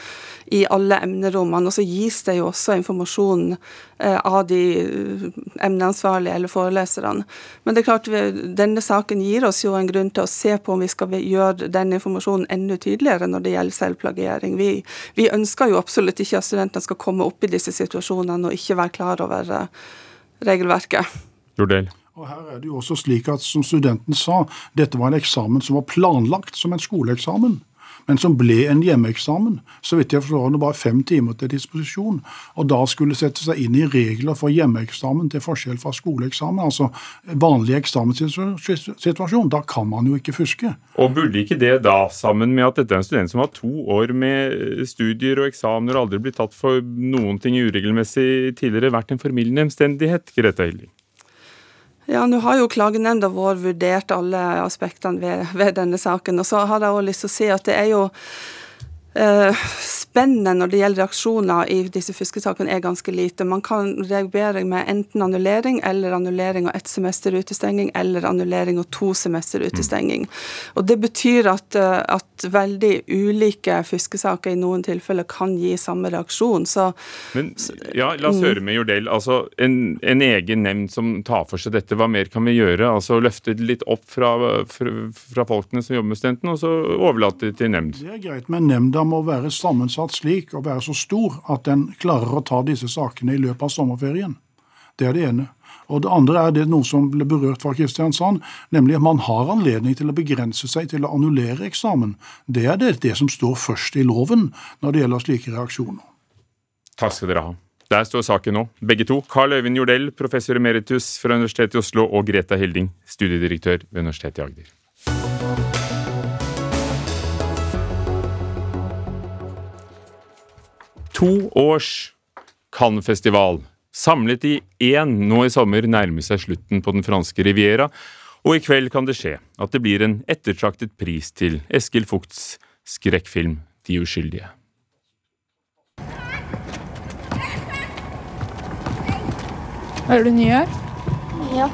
i alle emnerommene. Og så gis det jo også informasjon av de emneansvarlige eller foreleserne. Men det er klart denne saken gir oss jo en grunn til å se på om vi skal gjøre den informasjonen enda tydeligere når det gjelder selvplagiering. Vi, vi ønsker jo absolutt ikke at studentene skal komme opp i disse situasjonene og ikke være klar over uh, regelverket. Jordel. Og her er det jo også slik at, som studenten sa, dette var en eksamen som var planlagt som en skoleeksamen men som ble en hjemmeeksamen. Så vidt jeg forstår det bare fem timer til disposisjon. Og da skulle sette seg inn i regler for hjemmeeksamen til forskjell fra skoleeksamen. Altså vanlig eksamenssituasjon. Da kan man jo ikke fuske. Og burde ikke det da, sammen med at dette er en student som har to år med studier og eksamener og aldri blitt tatt for noen ting uregelmessig tidligere, vært en formildende omstendighet, Greta Hilding? Ja, Nå har jo klagenemnda vår vurdert alle aspektene ved, ved, denne saken. og så har jeg også lyst til å si at det er jo spennet når det gjelder reaksjoner i disse fuskesakene er ganske lite. Man kan reagere med enten annullering eller annullering og ett semester utestenging eller annullering og to semester utestenging. Mm. Og Det betyr at, eh, at, veldig ulike fuskesaker i noen tilfeller kan gi samme reaksjon. Så, Men ja, La oss mm. høre med Jordel. Altså, en, en, egen nemnd som tar for seg dette, hva mer kan vi gjøre? Altså Løfte det litt opp fra, fra, fra folkene som jobber med studentene, og så overlate det til nemnd? Det er greit, med nemnda må være sammensatt slik og være så stor at den klarer å ta disse sakene i løpet av sommerferien. Det er det ene. Og Det andre er det noe som ble berørt fra Kristiansand, nemlig at man har anledning til å begrense seg til å annullere eksamen. Det er det, det som står først i loven når det gjelder slike reaksjoner. Takk skal dere ha. Der står saken nå, begge to. Carl Øyvind Jordell, professor emeritus fra Universitetet i Oslo, og Greta Hilding, studiedirektør ved Universitetet i Agder. To års Cannes-festival, samlet i én nå i sommer, nærmer seg slutten på den franske riviera, og i kveld kan det skje at det blir en ettertraktet pris til Eskil Fugts skrekkfilm De uskyldige. Er du ny her? Ja.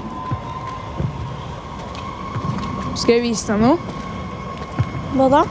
Skal jeg vise deg noe? Hva da?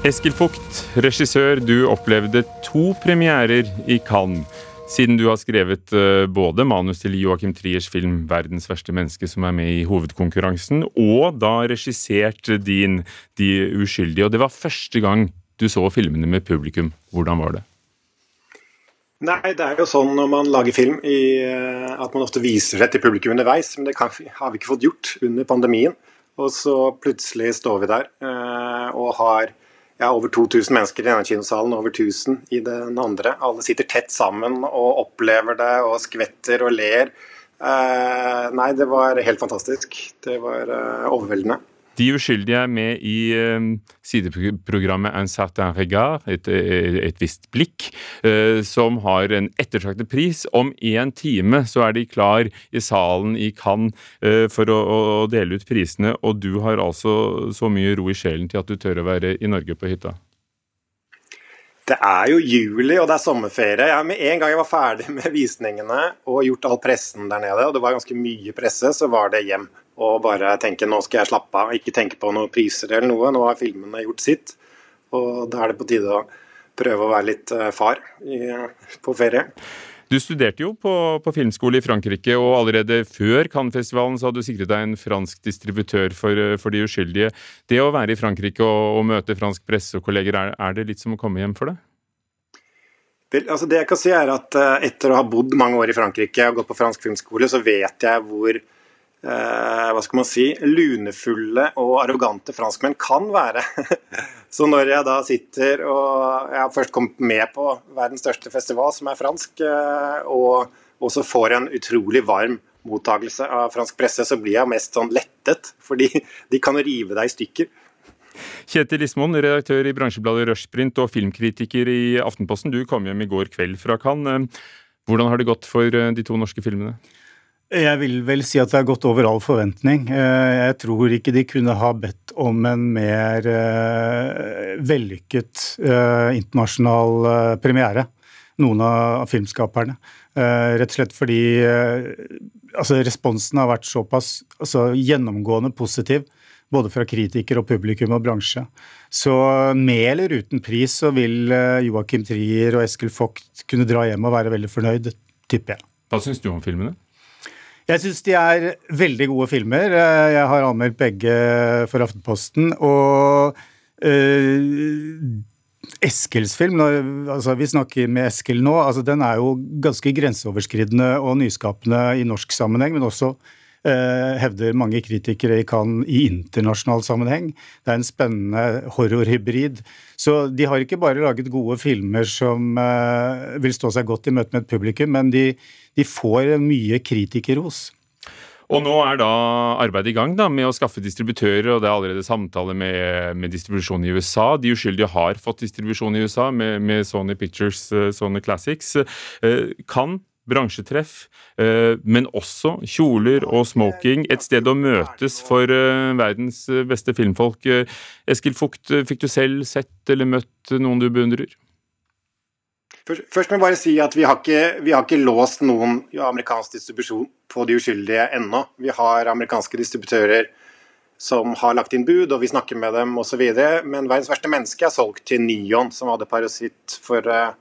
Eskil Fugt, regissør, du opplevde to premierer i Cannes. Siden du har skrevet eh, både manus til Joachim Triers film 'Verdens verste menneske', som er med i hovedkonkurransen, og da regissert din 'De uskyldige'. Og det var første gang du så filmene med publikum. Hvordan var det? Nei, det er jo sånn når man lager film i, eh, at man ofte viser det til publikum underveis. Men det kan, har vi ikke fått gjort under pandemien. Og så plutselig står vi der eh, og har ja, over 2000 mennesker i denne kinosalen, over 1000 i den andre. Alle sitter tett sammen og opplever det og skvetter og ler. Eh, nei, det var helt fantastisk. Det var eh, overveldende. De uskyldige er med i uh, sideprogrammet Un certain regard, et, et, et visst blikk, uh, som har en ettertraktet pris. Om én time så er de klar i salen i Cannes for å, å, dele ut prisene, og du har altså så mye ro i sjelen til at du tør å være i Norge på hytta? Det er jo juli og det er sommerferie. Ja, med en gang jeg var ferdig med visningene og gjort all pressen der nede, og det var ganske mye presse, så var det hjem og bare tenke nå skal jeg slappe av, ikke tenke på noen priser eller noe. Nå har filmene gjort sitt, og da er det på tide å prøve å være litt eh, far i, på ferie. Du studerte jo på, på, filmskole i Frankrike, og allerede før Cannes-festivalen så hadde du sikret deg en fransk distributør for, eh, for, de uskyldige. Det å være i Frankrike og, og møte fransk presse og kolleger, er, er, det litt som å komme hjem for deg? Det, altså det jeg kan si er at uh, Etter å ha bodd mange år i Frankrike og gått på fransk filmskole, så vet jeg hvor eh, hva skal man si, lunefulle og arrogante franskmenn kan være. så når jeg da sitter og jeg har først kommet med på verdens største festival, som er fransk, og, og så får jeg en utrolig varm mottagelse av fransk presse, så blir jeg mest sånn lettet, fordi de kan rive deg i stykker. Kjetil Lismoen, redaktør i bransjebladet Rushprint og filmkritiker i Aftenposten. Du kom hjem i går kveld fra Cannes. Hvordan har det gått for eh, de to norske filmene? Jeg vil vel si at det er gått over all forventning. Eh, jeg tror ikke de kunne ha bedt om en mer eh, vellykket eh, internasjonal premiere, noen av filmskaperne. Rett og slett fordi altså, responsen har vært såpass altså, gjennomgående positiv. Både fra kritiker og publikum og bransje. Så med eller uten pris så vil Joakim Trier og Eskil Vogt kunne dra hjem og være veldig fornøyd, tipper jeg. Hva syns du om filmene? Jeg syns de er veldig gode filmer. Eh, jeg har anmeldt begge for Aftenposten. Og uh, Eskils film, altså vi snakker med Eskil nå, altså den er jo ganske grenseoverskridende og nyskapende i norsk sammenheng, men også hevder mange kritikere i Cannes i internasjonal sammenheng. Det er en spennende horrorhybrid. Så de har ikke bare laget gode filmer som uh, vil stå seg godt i møte med et publikum, men de de får mye kritikerros. Og nå er da arbeidet i gang da, med å skaffe distributører, og det er allerede samtale med, med distribusjon i USA. De uskyldige har fått distribusjon i USA med, med Sony Pictures, uh, Sony Classics. Kan bransjetreff, eh, men også kjoler og smoking. Et sted å møtes for eh, verdens beste filmfolk. Eskil Fugt, fikk du selv sett eller møtt noen du beundrer? Først må jeg bare si at vi har, ikke, vi har ikke låst noen amerikansk distribusjon på de uskyldige ennå. Vi har amerikanske distributører som har lagt inn bud, og vi snakker med dem osv. Men 'Verdens verste menneske' er solgt til Nyon, som hadde parasitt for uh,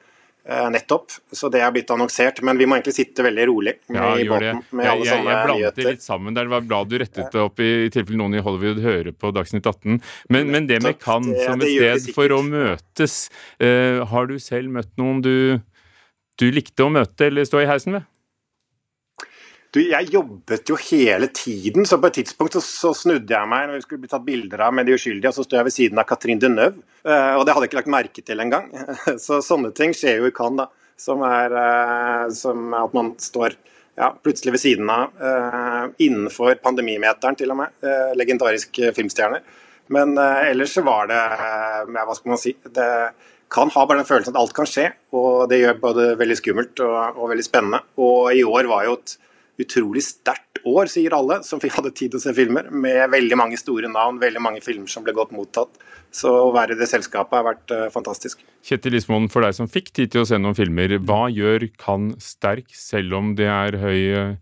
nettopp. Så det er blitt annonsert. Men vi må egentlig sitte veldig rolig med, ja, i båten med jeg, alle jeg, sånne jeg blandet det litt sammen der. Det var bra du rettet det opp i, i tilfelle noen i Hollywood hører på Dagsnytt 18. Men, men det med Cannes som et sted for å møtes, uh, har du selv møtt noen du, du likte å møte eller stå i heisen ved? Du, jeg jobbet jo hele tiden, så på et tidspunkt så, så, snudde jeg meg når vi skulle bli tatt bilder av med de uskyldige, og så sto jeg ved siden av Catherine Deneuve. Uh, og det hadde jeg ikke lagt merke til engang. så sånne ting skjer jo i Cannes, da. Som er uh, som at man står ja, plutselig ved siden av, uh, innenfor pandemimeteren til og med, legendarisk filmstjerner. Men ellers så var det Hva skal man si? Det kan ha bare den følelsen at alt kan skje, og det gjør både veldig skummelt og, og veldig spennende. Og i år var jo et utrolig sterkt år, sier alle, som hadde tid til å se filmer. Med veldig mange store navn, veldig mange filmer som ble godt mottatt. Så å være i det selskapet har vært uh, fantastisk. Kjetil Ismoen, for deg som fikk tid til å se noen filmer, hva gjør Kan sterk, selv om det er høy uh,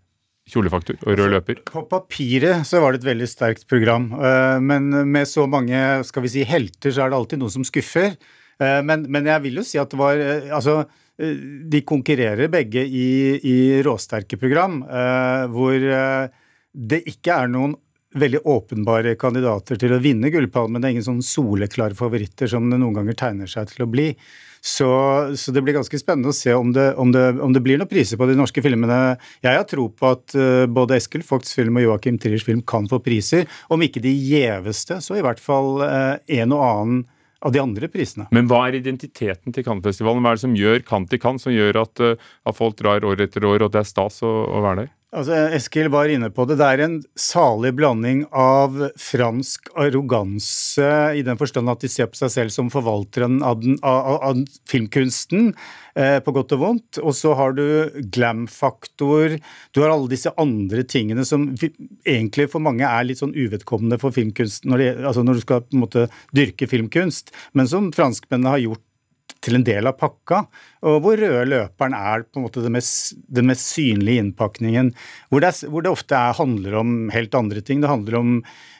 kjolefaktor og rød løper? På papiret så var det et veldig sterkt program. Uh, men med så mange skal vi si, helter, så er det alltid noe som skuffer. Men, men jeg vil jo si at det var altså Eh, de konkurrerer begge i, i råsterke program, eh, hvor eh, det ikke er noen veldig åpenbare kandidater til å vinne Gullpalmen. Det er ingen sånn soleklare favoritter som det noen ganger tegner seg til å bli. Så, så det blir ganske spennende å se om det, om, det, om det, blir noen priser på de norske filmene. Jeg har tro på at både Eskil Fogts film og Joakim Triers film kan få priser. Om ikke de gjeveste, så i hvert fall en og annen av de andre prisene. Men hva er identiteten til Cannes-festivalen? Hva er det som gjør Cannes til Cannes, som gjør at, uh, at, folk drar år etter år, og det er stas å, å være der? Altså, Eskil var inne på det. Det er en salig blanding av fransk arroganse, i den forstand at de ser på seg selv som forvalteren av, den, av, av filmkunsten, eh, på godt og vondt. Og så har du glam-faktor. Du har alle disse andre tingene som egentlig for mange er litt sånn uvedkommende for filmkunsten, når, de, altså når du skal på en måte dyrke filmkunst, men som franskmennene har gjort til en del av pakka, og hvor røde løperen er på en måte den mest, den mest synlige innpakningen. Hvor det, hvor det ofte er, handler om helt andre ting. Det handler om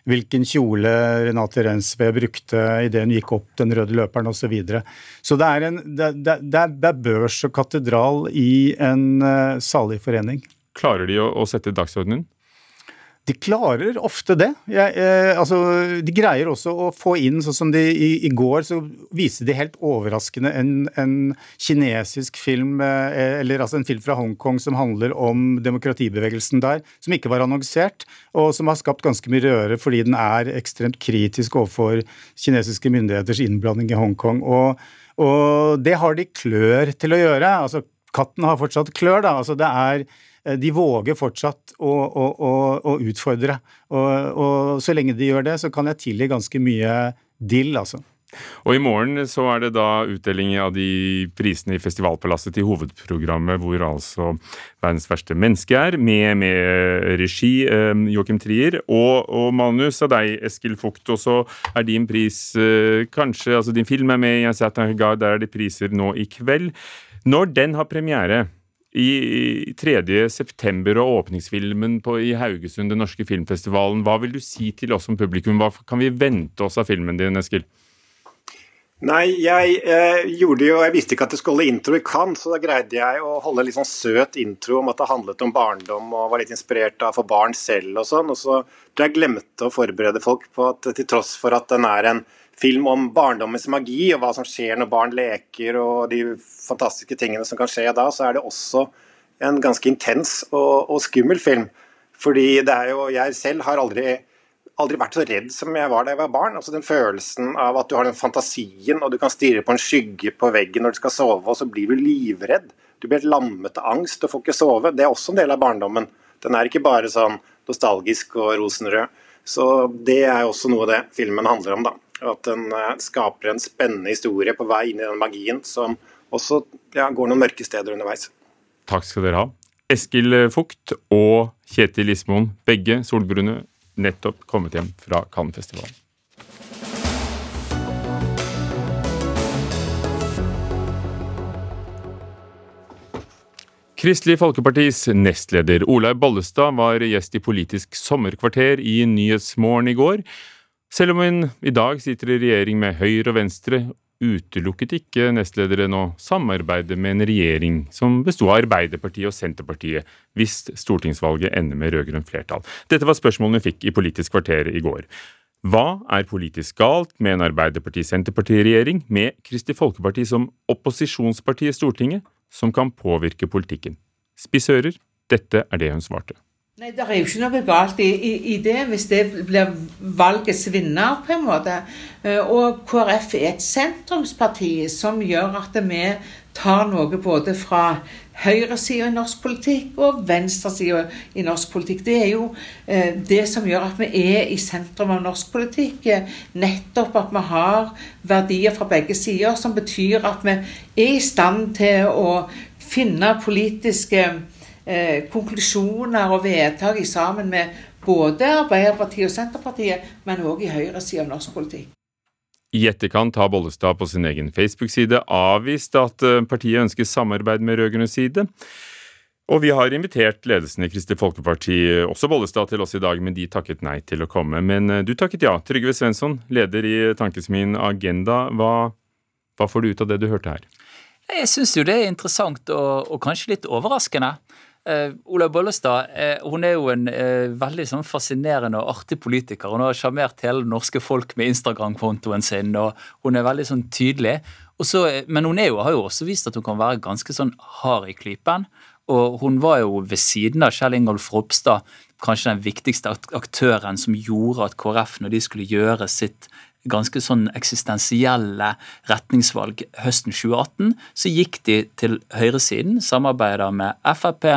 hvilken kjole Renate Rensve brukte idet hun gikk opp den røde løperen osv. Så, videre. så det er, en, det, det, det er børs og katedral i en uh, salig forening. Klarer de å, å sette dagsordenen? De klarer ofte det. Jeg, eh, altså, de greier også å få inn, sånn som de i, i går, så viste de helt overraskende en, en kinesisk film, eh, eller altså en film fra Hongkong som handler om demokratibevegelsen der, som ikke var annonsert, og som har skapt ganske mye røre fordi den er ekstremt kritisk overfor kinesiske myndigheters innblanding i Hongkong. Og, og det har de klør til å gjøre. altså Katten har fortsatt klør, da. altså det er de våger fortsatt å, å, å, å utfordre. Og, og, så lenge de gjør det, så kan jeg tilgi ganske mye dill, altså. Og i morgen så er det da utdeling av de prisene i Festivalpalasset til hovedprogrammet, hvor altså verdens verste menneske er, med, med regi eh, Joachim Trier, og, og, manus av deg, Eskil Fugt. Og så er din pris eh, kanskje Altså din film er med i Ansatangard, der er det priser nå i kveld. Når den har premiere, i 3. september og åpningsfilmen på, i Haugesund, den norske filmfestivalen. Hva vil du si til oss som publikum? Hva kan vi vente oss av filmen din, Eskil? Nei, jeg eh, gjorde jo Jeg visste ikke at det skulle intro i Cannes, så da greide jeg å holde en litt sånn søt intro om at det handlet om barndom og var litt inspirert av å få barn selv og sånn. Og så tror jeg glemte å forberede folk på at til tross for at den er en film om barndommens magi og hva som skjer når barn leker og de fantastiske tingene som kan skje da, så er det også en ganske intens og, og skummel film. Fordi det er jo Jeg selv har aldri, aldri vært så redd som jeg var da jeg var barn. altså Den følelsen av at du har den fantasien, og du kan stirre på en skygge på veggen når du skal sove, og så blir du livredd. Du blir helt lammet av angst og får ikke sove. Det er også en del av barndommen. Den er ikke bare sånn nostalgisk og rosenrød. Så det er også noe det filmen handler om, da. At den eh, skaper en spennende historie på vei inn i den magien som også ja, går noen mørke steder underveis. Takk skal dere ha. Eskil Fugt og Kjetil Ismoen, begge solbrune, nettopp kommet hjem fra Cannes-festivalen. Kristelig Folkepartis nestleder Olaug Bollestad var gjest i Politisk sommerkvarter i Nyhetsmorgen i går. Selv om hun i dag sitter i regjering med Høyre og Venstre, utelukket ikke nestlederen å samarbeide med en regjering som besto av Arbeiderpartiet og Senterpartiet, hvis stortingsvalget ender med rød-grønt flertall. Dette var spørsmålene hun fikk i Politisk kvarter i går. Hva er politisk galt med en Arbeiderparti-Senterparti-regjering med Kristelig Folkeparti som opposisjonsparti i Stortinget, som kan påvirke politikken? Spissører, dette er det hun svarte. Nei, Det er jo ikke noe galt i, i, i, det, hvis det blir valgets vinner, på en måte. Eh, og KrF er et sentrumsparti som gjør at vi tar noe både fra høyresida i norsk politikk og venstresida i norsk politikk. Det er jo eh, det som gjør at vi er i sentrum av norsk politikk. Nettopp at vi har verdier fra begge sider, som betyr at vi er i stand til å finne politiske eh, konklusjoner og vedtak sammen med både Arbeiderpartiet og Senterpartiet, men òg i høyresida av norsk politikk. I etterkant har Bollestad på sin egen Facebook-side avvist at eh, partiet ønsker samarbeid med rød-grønn side. Og vi har invitert ledelsen i Kristelig Folkeparti, også Bollestad, til oss i dag, men de takket nei til å komme. Men eh, du takket ja. Trygve Svensson, leder i Tankesmien Agenda. Hva, hva får du ut av det du hørte her? Jeg syns jo det er interessant og, og kanskje litt overraskende. Uh, Olaug Bollestad uh, hun er jo en uh, veldig sånn fascinerende og artig politiker. Hun har sjarmert hele det norske folk med Instagram-kontoen sin, og hun er veldig sånn tydelig. Også, men hun jo, har jo også vist at hun kan være ganske sånn hard i klypen. Og hun var jo ved siden av Kjell Ingolf Ropstad kanskje den viktigste aktøren som gjorde at KrF, når de skulle gjøre sitt ganske sånn eksistensielle retningsvalg høsten 2018, så gikk de til høyresiden, samarbeider med Frp,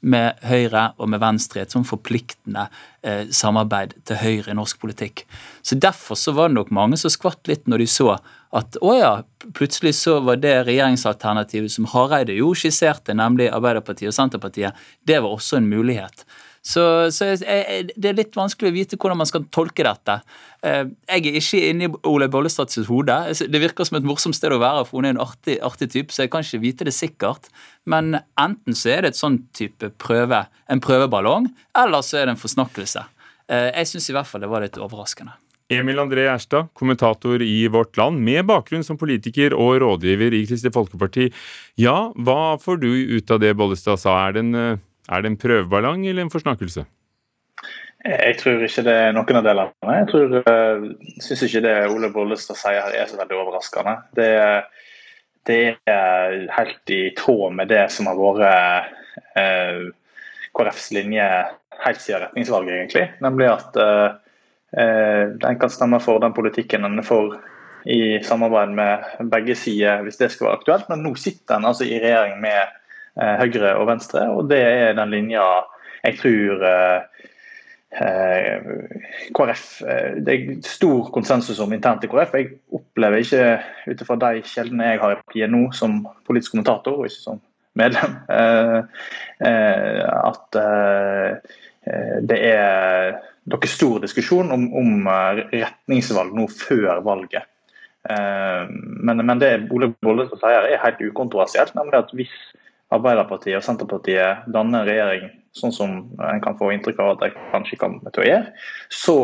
med Høyre og med Venstre et sånn forpliktende eh, samarbeid til Høyre i norsk politikk. Så Derfor så var det nok mange som skvatt litt når de så at å ja, plutselig så var det regjeringsalternativet som Hareide jo skisserte, nemlig Arbeiderpartiet og Senterpartiet, det var også en mulighet. Så, så det er litt vanskelig å vite hvordan man skal tolke dette. Eh, jeg er ikke inne i Ole Bollestads hode. Det virker som et morsomt sted å være, for hun er en artig, artig type, så jeg kan ikke vite det sikkert. Men enten så er det et sånn type prøve, en prøveballong, eller så er det en forsnakkelse. Eh, jeg syns i hvert fall det var litt overraskende. Emil André Gjerstad, kommentator i Vårt Land, med bakgrunn som politiker og rådgiver i Kristelig Folkeparti. Ja, hva får du ut av det Bollestad sa? Er det en eh, er det en prøveballong eller en forsnakkelse? Jeg tror ikke det er noen av delene. Jeg tror, uh, syns ikke det Ole Bollestad sier her er så veldig overraskende. Det, det, er helt i tråd med det som har vært eh, KrFs linje helt siden retningsvalget, egentlig. Nemlig at uh, uh, en kan stemme for den politikken en er for i samarbeid med begge sider, hvis det skal være aktuelt. Men nå sitter en altså i regjering med Eh, Høyre og Venstre. Og det er den linja jeg tror eh, eh, KrF Det er stor konsensus om internt i KrF. Jeg opplever ikke, ut ifra de kjeldene jeg har i partiet nå som politisk kommentator, og ikke som medlem, at det er noe stor diskusjon om, om retningsvalg nå før valget. Men, men det Ole Bollestad sier er helt ukontroversielt, nemlig at hvis Arbeiderpartiet og Senterpartiet danner regjering, sånn som en kan få inntrykk av at de kanskje kommer til å gjøre, så,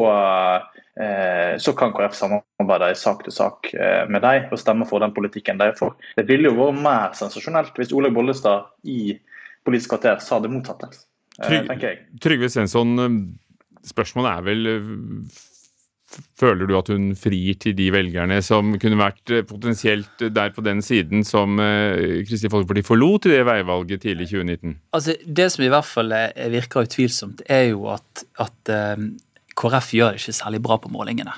eh, så kan KrF samarbeide i sak til sak eh, med dem og stemme for den politikken de er for. Det ville jo vært mer sensasjonelt hvis Ole Bollestad i Politisk kvarter sa det motsatte. Eh, tenker jeg. Trygve Svensson, spørsmålet er vel Føler du at hun frir til de velgerne som kunne vært eh, potensielt der på den siden som eh, Kristelig Folkeparti forlot i det veivalget tidlig i 2019? Altså, Det som i hvert fall virker utvilsomt, er jo at, at KrF gjør det ikke særlig bra på målingene.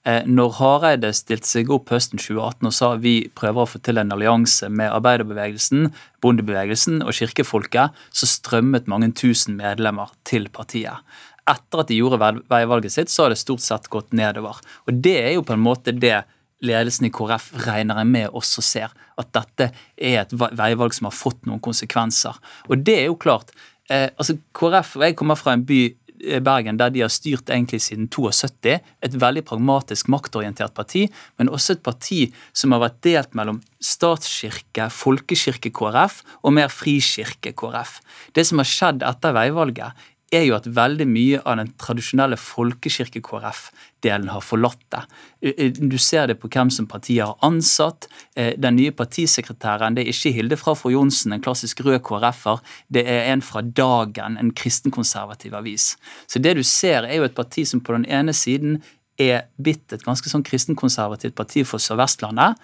Når Hareide stilte seg opp høsten 2018 og sa vi prøver å få til en allianse med arbeiderbevegelsen, bondebevegelsen og kirkefolket, så strømmet mange tusen medlemmer til partiet etter at de gjorde veivalget sitt, så har det stort sett gått nedover. Og Det er jo på en måte det ledelsen i KrF regner jeg med også ser. At dette er et veivalg som har fått noen konsekvenser. Og det er jo klart. Eh, altså KrF, og Jeg kommer fra en by Eh, Bergen, der de har styrt egentlig siden 72. Et veldig pragmatisk, maktorientert parti, men også et parti som har vært delt mellom statskirke, folkekirke-KrF og mer frikirke-KrF. Det som har skjedd etter veivalget, er jo at veldig mye av den tradisjonelle folkekirke-KrF-delen har forlatt det. Eh, eh, du ser det på hvem som partiet har ansatt. Eh, den nye partisekretæren det er ikke Hilde fra Fru Johnsen, en klassisk rød KrF-er. Det er en fra Dagen, en kristenkonservativ avis. Så det du ser, er jo et parti som på den ene siden er blitt et ganske sånn kristenkonservativt parti for Sør-Vestlandet.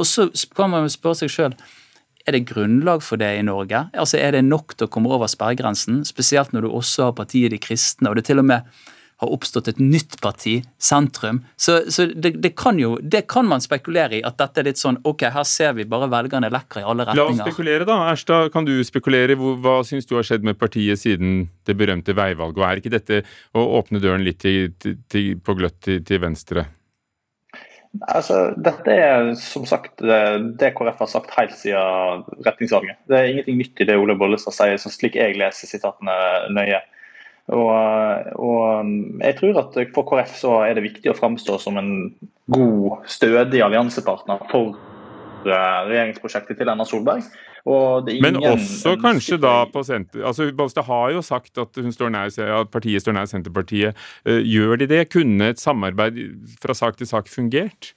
Og så kan man jo spørre seg sjøl er det grunnlag for det i Norge? Altså Er det nok til å komme over sperregrensen? Spesielt når du også har partiet De kristne, og det til og med har oppstått et nytt parti, sentrum. Så, så det, det, kan jo, det kan man spekulere i, at dette er litt sånn ok, her ser vi bare velgerne lekker i alle retninger. La oss spekulere, da. Erstad, kan du spekulere? Hva syns du har skjedd med partiet siden det berømte veivalget? Og er ikke dette å åpne døren litt til, til, til, på gløtt til venstre? Altså, dette er som sagt det KrF har sagt helt siden retningsvalget. Det er ingenting nytt i det Ole Bollestad sier, slik jeg leser sitatene nøye. Og, og, jeg tror at For KrF så er det viktig å framstå som en god, stødig alliansepartner for eh, regjeringsprosjektet til Erna Solberg. Men også kanskje da på senter... Altså, Balstad har jo sagt at, står nær, at partiet står nær Senterpartiet. Uh, gjør de det? Kunne et samarbeid fra sak til sak fungert?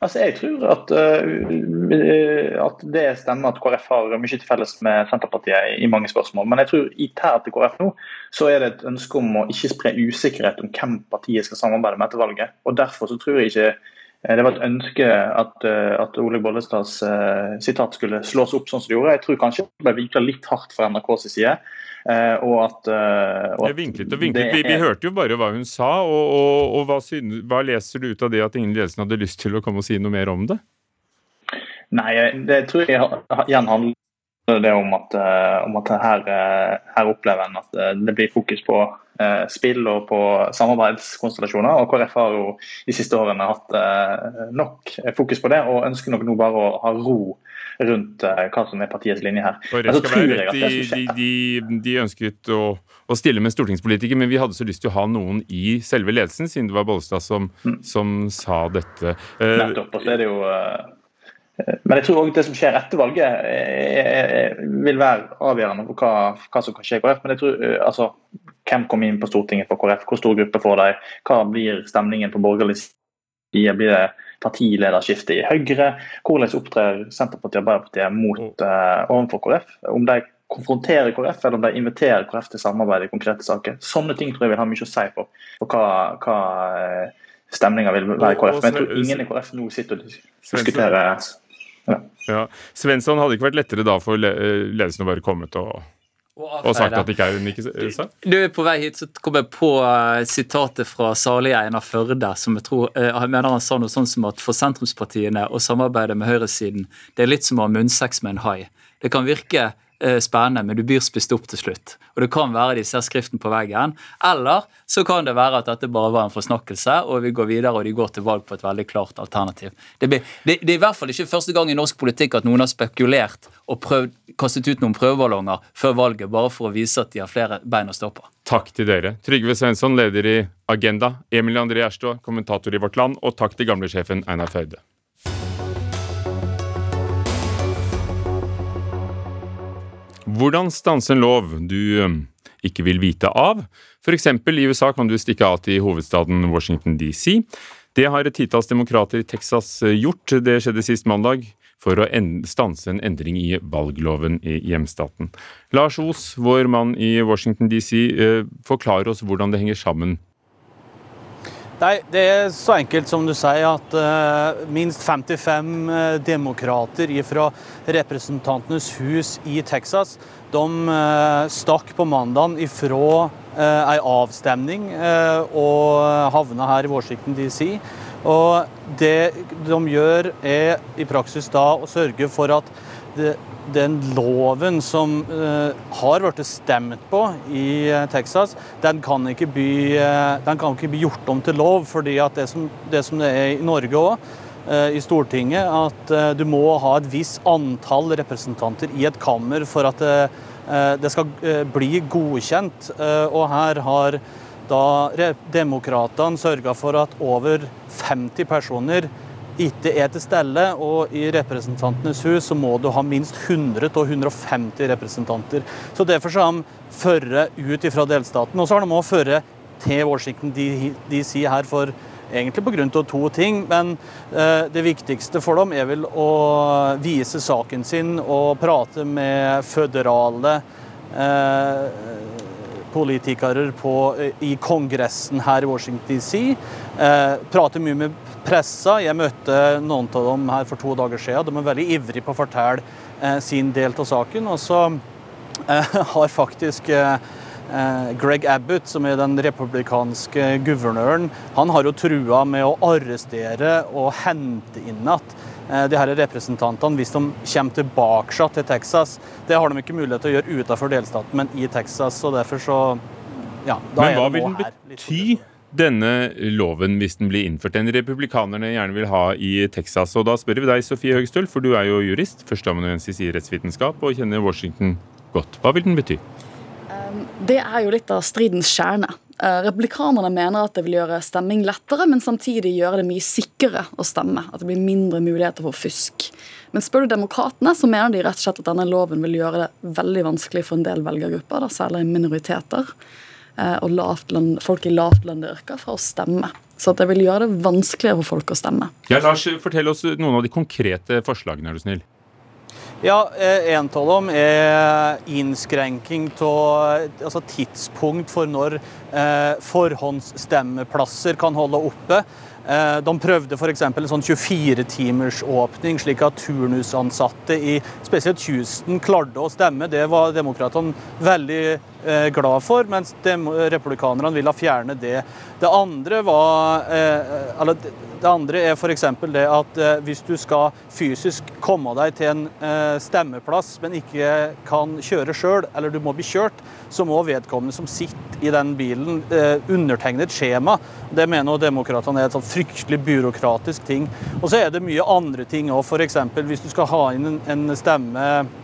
Altså, Jeg tror at, uh, at det stemmer at KrF har mye til felles med Senterpartiet i mange spørsmål. Men jeg tror i internt til KrF nå så er det et ønske om å ikke spre usikkerhet om hvem partiet skal samarbeide med etter valget. Og Derfor så tror jeg ikke Eh, det var et ønske at, eh, at Ole Bollestads uh, sitat skulle slås opp sånn som det gjorde. Jeg tror kanskje det ble vinkla litt hardt fra NRKs side. Og at, og at vinklet og vinklet. Vi, vi, hørte jo bare hva hun sa. og, og, og hva, synes, hva, leser du ut av det at ingen i ledelsen hadde lyst til å komme og si noe mer om det? Nei, det tror jeg igjen handler det om at, om at her, her, opplever en at det blir fokus på Eh, spill og på samarbeidskonstellasjoner. og KrF har jo de siste årene hatt eh, nok fokus på det, og ønsker nok nå bare å ha ro rundt eh, hva som er partiets linje her. Være rett, de, de, de, ønsket å, å, stille med stortingspolitiker, men vi hadde så lyst til å ha noen i selve ledelsen, siden det var Bollestad som, mm. som sa dette. Nettopp. og så er det jo men jeg tror også det som skjer etter valget vil være avgjørende for hva, hva som kan skje i KrF. Men jeg tror, altså, hvem kommer inn på Stortinget for KrF? Hvor stor gruppe får de? Hva blir stemningen på borgerlig side? Blir det partilederskifte i Høyre? Hvordan opptrer Senterpartiet og Arbeiderpartiet mot uh, overfor KrF? Om de konfronterer KrF, eller om de inviterer KrF til samarbeid i konkrete saker. Sånne ting tror jeg vil ha mye å si på, på hva, hva eh, stemninga vil være i KrF. Men jeg tror ingen i KrF nå sitter og diskuterer ja. ja. Svensson hadde ikke vært lettere da for ledelsen å være kommet og og, sagt at det ikke er hun ikke sant? Du, er På vei hit så kom jeg på uh, sitatet fra salige Einar Førde. som Jeg tror, uh, jeg mener han sa noe sånn som at for sentrumspartiene å samarbeide med høyresiden, det er litt som å ha munnsex med en hai. Det kan virke spennende, men du blir spist opp til slutt. Og det kan være de ser skriften på veggen. Eller så kan det være at dette bare var en forsnakkelse, og vi går videre og de går til valg på et veldig klart alternativ. Det, blir, det, det er i hvert fall ikke første gang i norsk politikk at noen har spekulert og prøvd, kastet ut noen prøveballonger før valget, bare for å vise at de har flere bein å stå på. Takk til dere. Trygve Svensson, leder i Agenda. Emil André Erstå, kommentator i Vårt Land. Og takk til gamlesjefen Einar Førde. Hvordan stanse en lov du um, ikke vil vite av? F.eks. i USA kan du stikke av til hovedstaden Washington DC. Det har et titalls demokrater i Texas uh, gjort. Det skjedde sist mandag for å stanse en endring i valgloven i hjemstaten. Lars Os, vår mann i Washington DC, forklarer oss hvordan det henger sammen Nei, Det er så enkelt som du sier at uh, minst 55 uh, demokrater fra Representantenes hus i Texas de uh, stakk på mandag ifra uh, ei avstemning og havna her i Washington DC. Og det de gjør, er i praksis da å sørge for at det, den loven som uh, har blitt stemt på i uh, Texas, den kan, bli, uh, den kan, ikke bli, gjort om til lov. fordi det som, det som det er i Norge òg, i Stortinget, at du må ha et visst antall representanter i et kammer for at det skal bli godkjent. Og her har da demokratene sørga for at over 50 personer ikke er til stede. Og i Representantenes hus så må du ha minst 100 og 150 representanter. Så Derfor så har de ført ut fra delstaten. Og så har de òg ført til Washington DC her for egentlig pga. to ting. Men eh, det viktigste for dem er vel å vise saken sin og prate med føderale eh, politikere på, i Kongressen her i Washington DC. Eh, prate mye med pressa. Jeg møtte noen av dem her for to dager siden. De er veldig ivrige på å fortelle eh, sin del av saken. Og så eh, har faktisk eh, Greg Abbott, som er den republikanske guvernøren, han har jo trua med å arrestere og hente inn igjen de her representantene hvis de kommer tilbake til Texas. Det har de ikke mulighet til å gjøre utenfor delstaten, men i Texas. og derfor så ja, Men hva vil den bety? Denne loven hvis den blir innført. Den republikanerne gjerne vil ha i Texas. Og da spør vi deg, Sofie Høgstøl, for du er jo jurist, førsteamanuensis i rettsvitenskap og kjenner Washington godt. Hva vil den bety? Um, det er jo litt av stridens kjerne. Uh, republikanerne mener at det vil gjøre stemming lettere, men samtidig gjøre det mye sikrere å stemme. At det blir mindre muligheter for fusk. Men spør du demokratene, så mener de rett og slett at denne loven vil gjøre det veldig vanskelig for en del velgergrupper, særlig minoriteter. Eh, og lavtland, folk i lavtlønnede yrker fra å stemme. Så det vil gjøre det vanskeligere for folk å stemme. Ja, Lars, Fortell oss noen av de konkrete forslagene, er du snill. Ja, eh, En av dem er innskrenking av altså tidspunkt for når eh, forhåndsstemmeplasser kan holde oppe. Eh, de prøvde f.eks. en sånn 24-timersåpning, slik at turnusansatte i spesielt Houston klarte å stemme. Det var demokratene veldig glad for, mens republikanerne vil ha fjerne det. Det andre, var, eh, det andre er f.eks. det at hvis du skal fysisk komme deg til en stemmeplass, men ikke kan kjøre sjøl, eller du må bli kjørt, så må vedkommende som sitter i den bilen, undertegne et skjema. Det mener demokratene er et sånt fryktelig byråkratisk ting. Og så er det mye andre ting òg. F.eks. hvis du skal ha inn en stemme eh,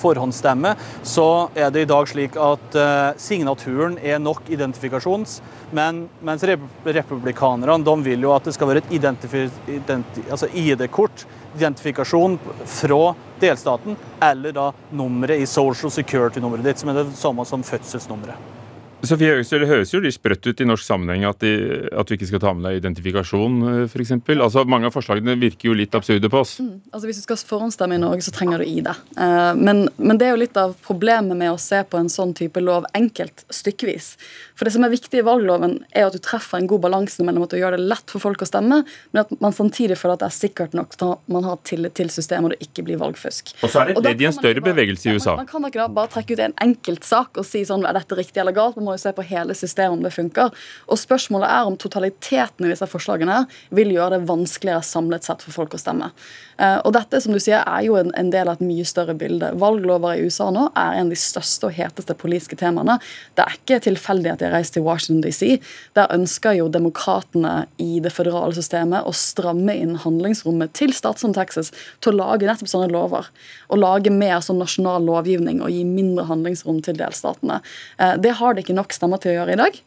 forhåndsstemme, så er det i dag slik at eh, signaturen er nok identifikasjons, men mens republikanerne de vil jo at det skal være et identi altså ID-kort, identifikasjon fra delstaten, eller da nummeret i Social Security-nummeret ditt, som er det samme som fødselsnummeret. Sofie Høgestøl, Det høres jo litt sprøtt ut i norsk sammenheng at, de, at, du ikke skal ta med deg identifikasjon, for f.eks. Altså, mange av forslagene virker jo litt absurde på oss. Mm. Altså, Hvis du skal forhåndsstemme i Norge, så trenger du ID. Uh, men, men, det er jo litt av problemet med å se på en sånn type lov enkelt, stykkevis. For det som er viktig i valgloven, er at du treffer en god balanse mellom at du gjør det lett for folk å stemme, men at man samtidig føler at det er sikkert nok til at man har tillit til systemet og det ikke blir valgfusk. Og så er det et ledd i en større bevegelse i USA. Man, man kan ikke da bare trekke ut en enkelt sak og si sånn er dette riktig eller galt. Man må jo se på hele systemet om det funker. Og spørsmålet er om totaliteten i disse forslagene vil gjøre det vanskeligere samlet sett for folk å stemme. Eh, og dette som du sier, er jo en, del av et mye større bilde. Valglover i USA nå er en av de største og heteste politiske temaene. Det er ikke tilfeldig at de har reist til Washington DC. Der ønsker jo demokratene i det føderale systemet å stramme inn handlingsrommet til stater som Texas til å lage nettopp sånne lover. Å lage mer sånn nasjonal lovgivning og gi mindre handlingsrom til delstatene. Eh, det har de ikke nok stemmer til å gjøre i dag.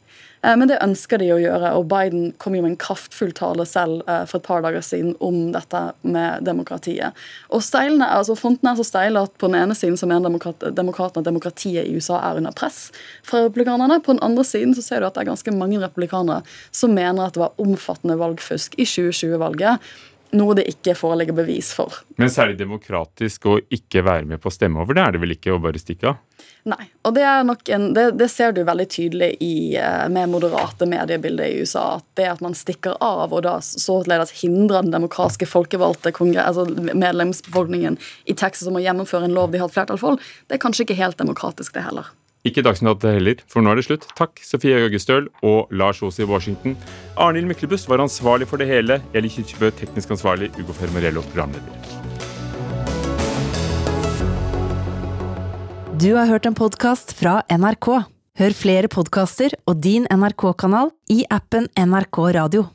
Eh, men det ønsker de å gjøre, og Biden kom jo med en kraftfull tale selv eh, for et par dager siden om dette med demokratiet. Og steilene, altså Fronten er så steil at på den ene siden så mener demokrat, demokratene at demokratiet i USA er under press fra republikanerne. På den andre siden så ser du at det er ganske mange republikanere som mener at det var omfattende valgfusk i 2020-valget noe det ikke foreligger bevis for. Men særlig demokratisk å ikke være med på å stemme over, det er det vel ikke å bare stikke av? Nei. Og det, en, det, det ser du veldig tydelig i, eh, med moderate mediebilder i USA. At det at man stikker av og da således hindrer den demokratiske folkevalgte altså medlemsbefolkningen i Texas om å gjennomføre en lov de har et flertall for, det er kanskje ikke helt demokratisk, det heller. Ikke Dagsnytt heller, for nå er det slutt. Takk, Sofie Jørgestøl og Lars Aas i Washington. Arnhild Myklebust var ansvarlig for det hele. Eli Kirkebø, teknisk ansvarlig. Ugo Fermarello, programleder. Du har hørt en podkast fra NRK. Hør flere podkaster og din NRK-kanal i appen NRK Radio.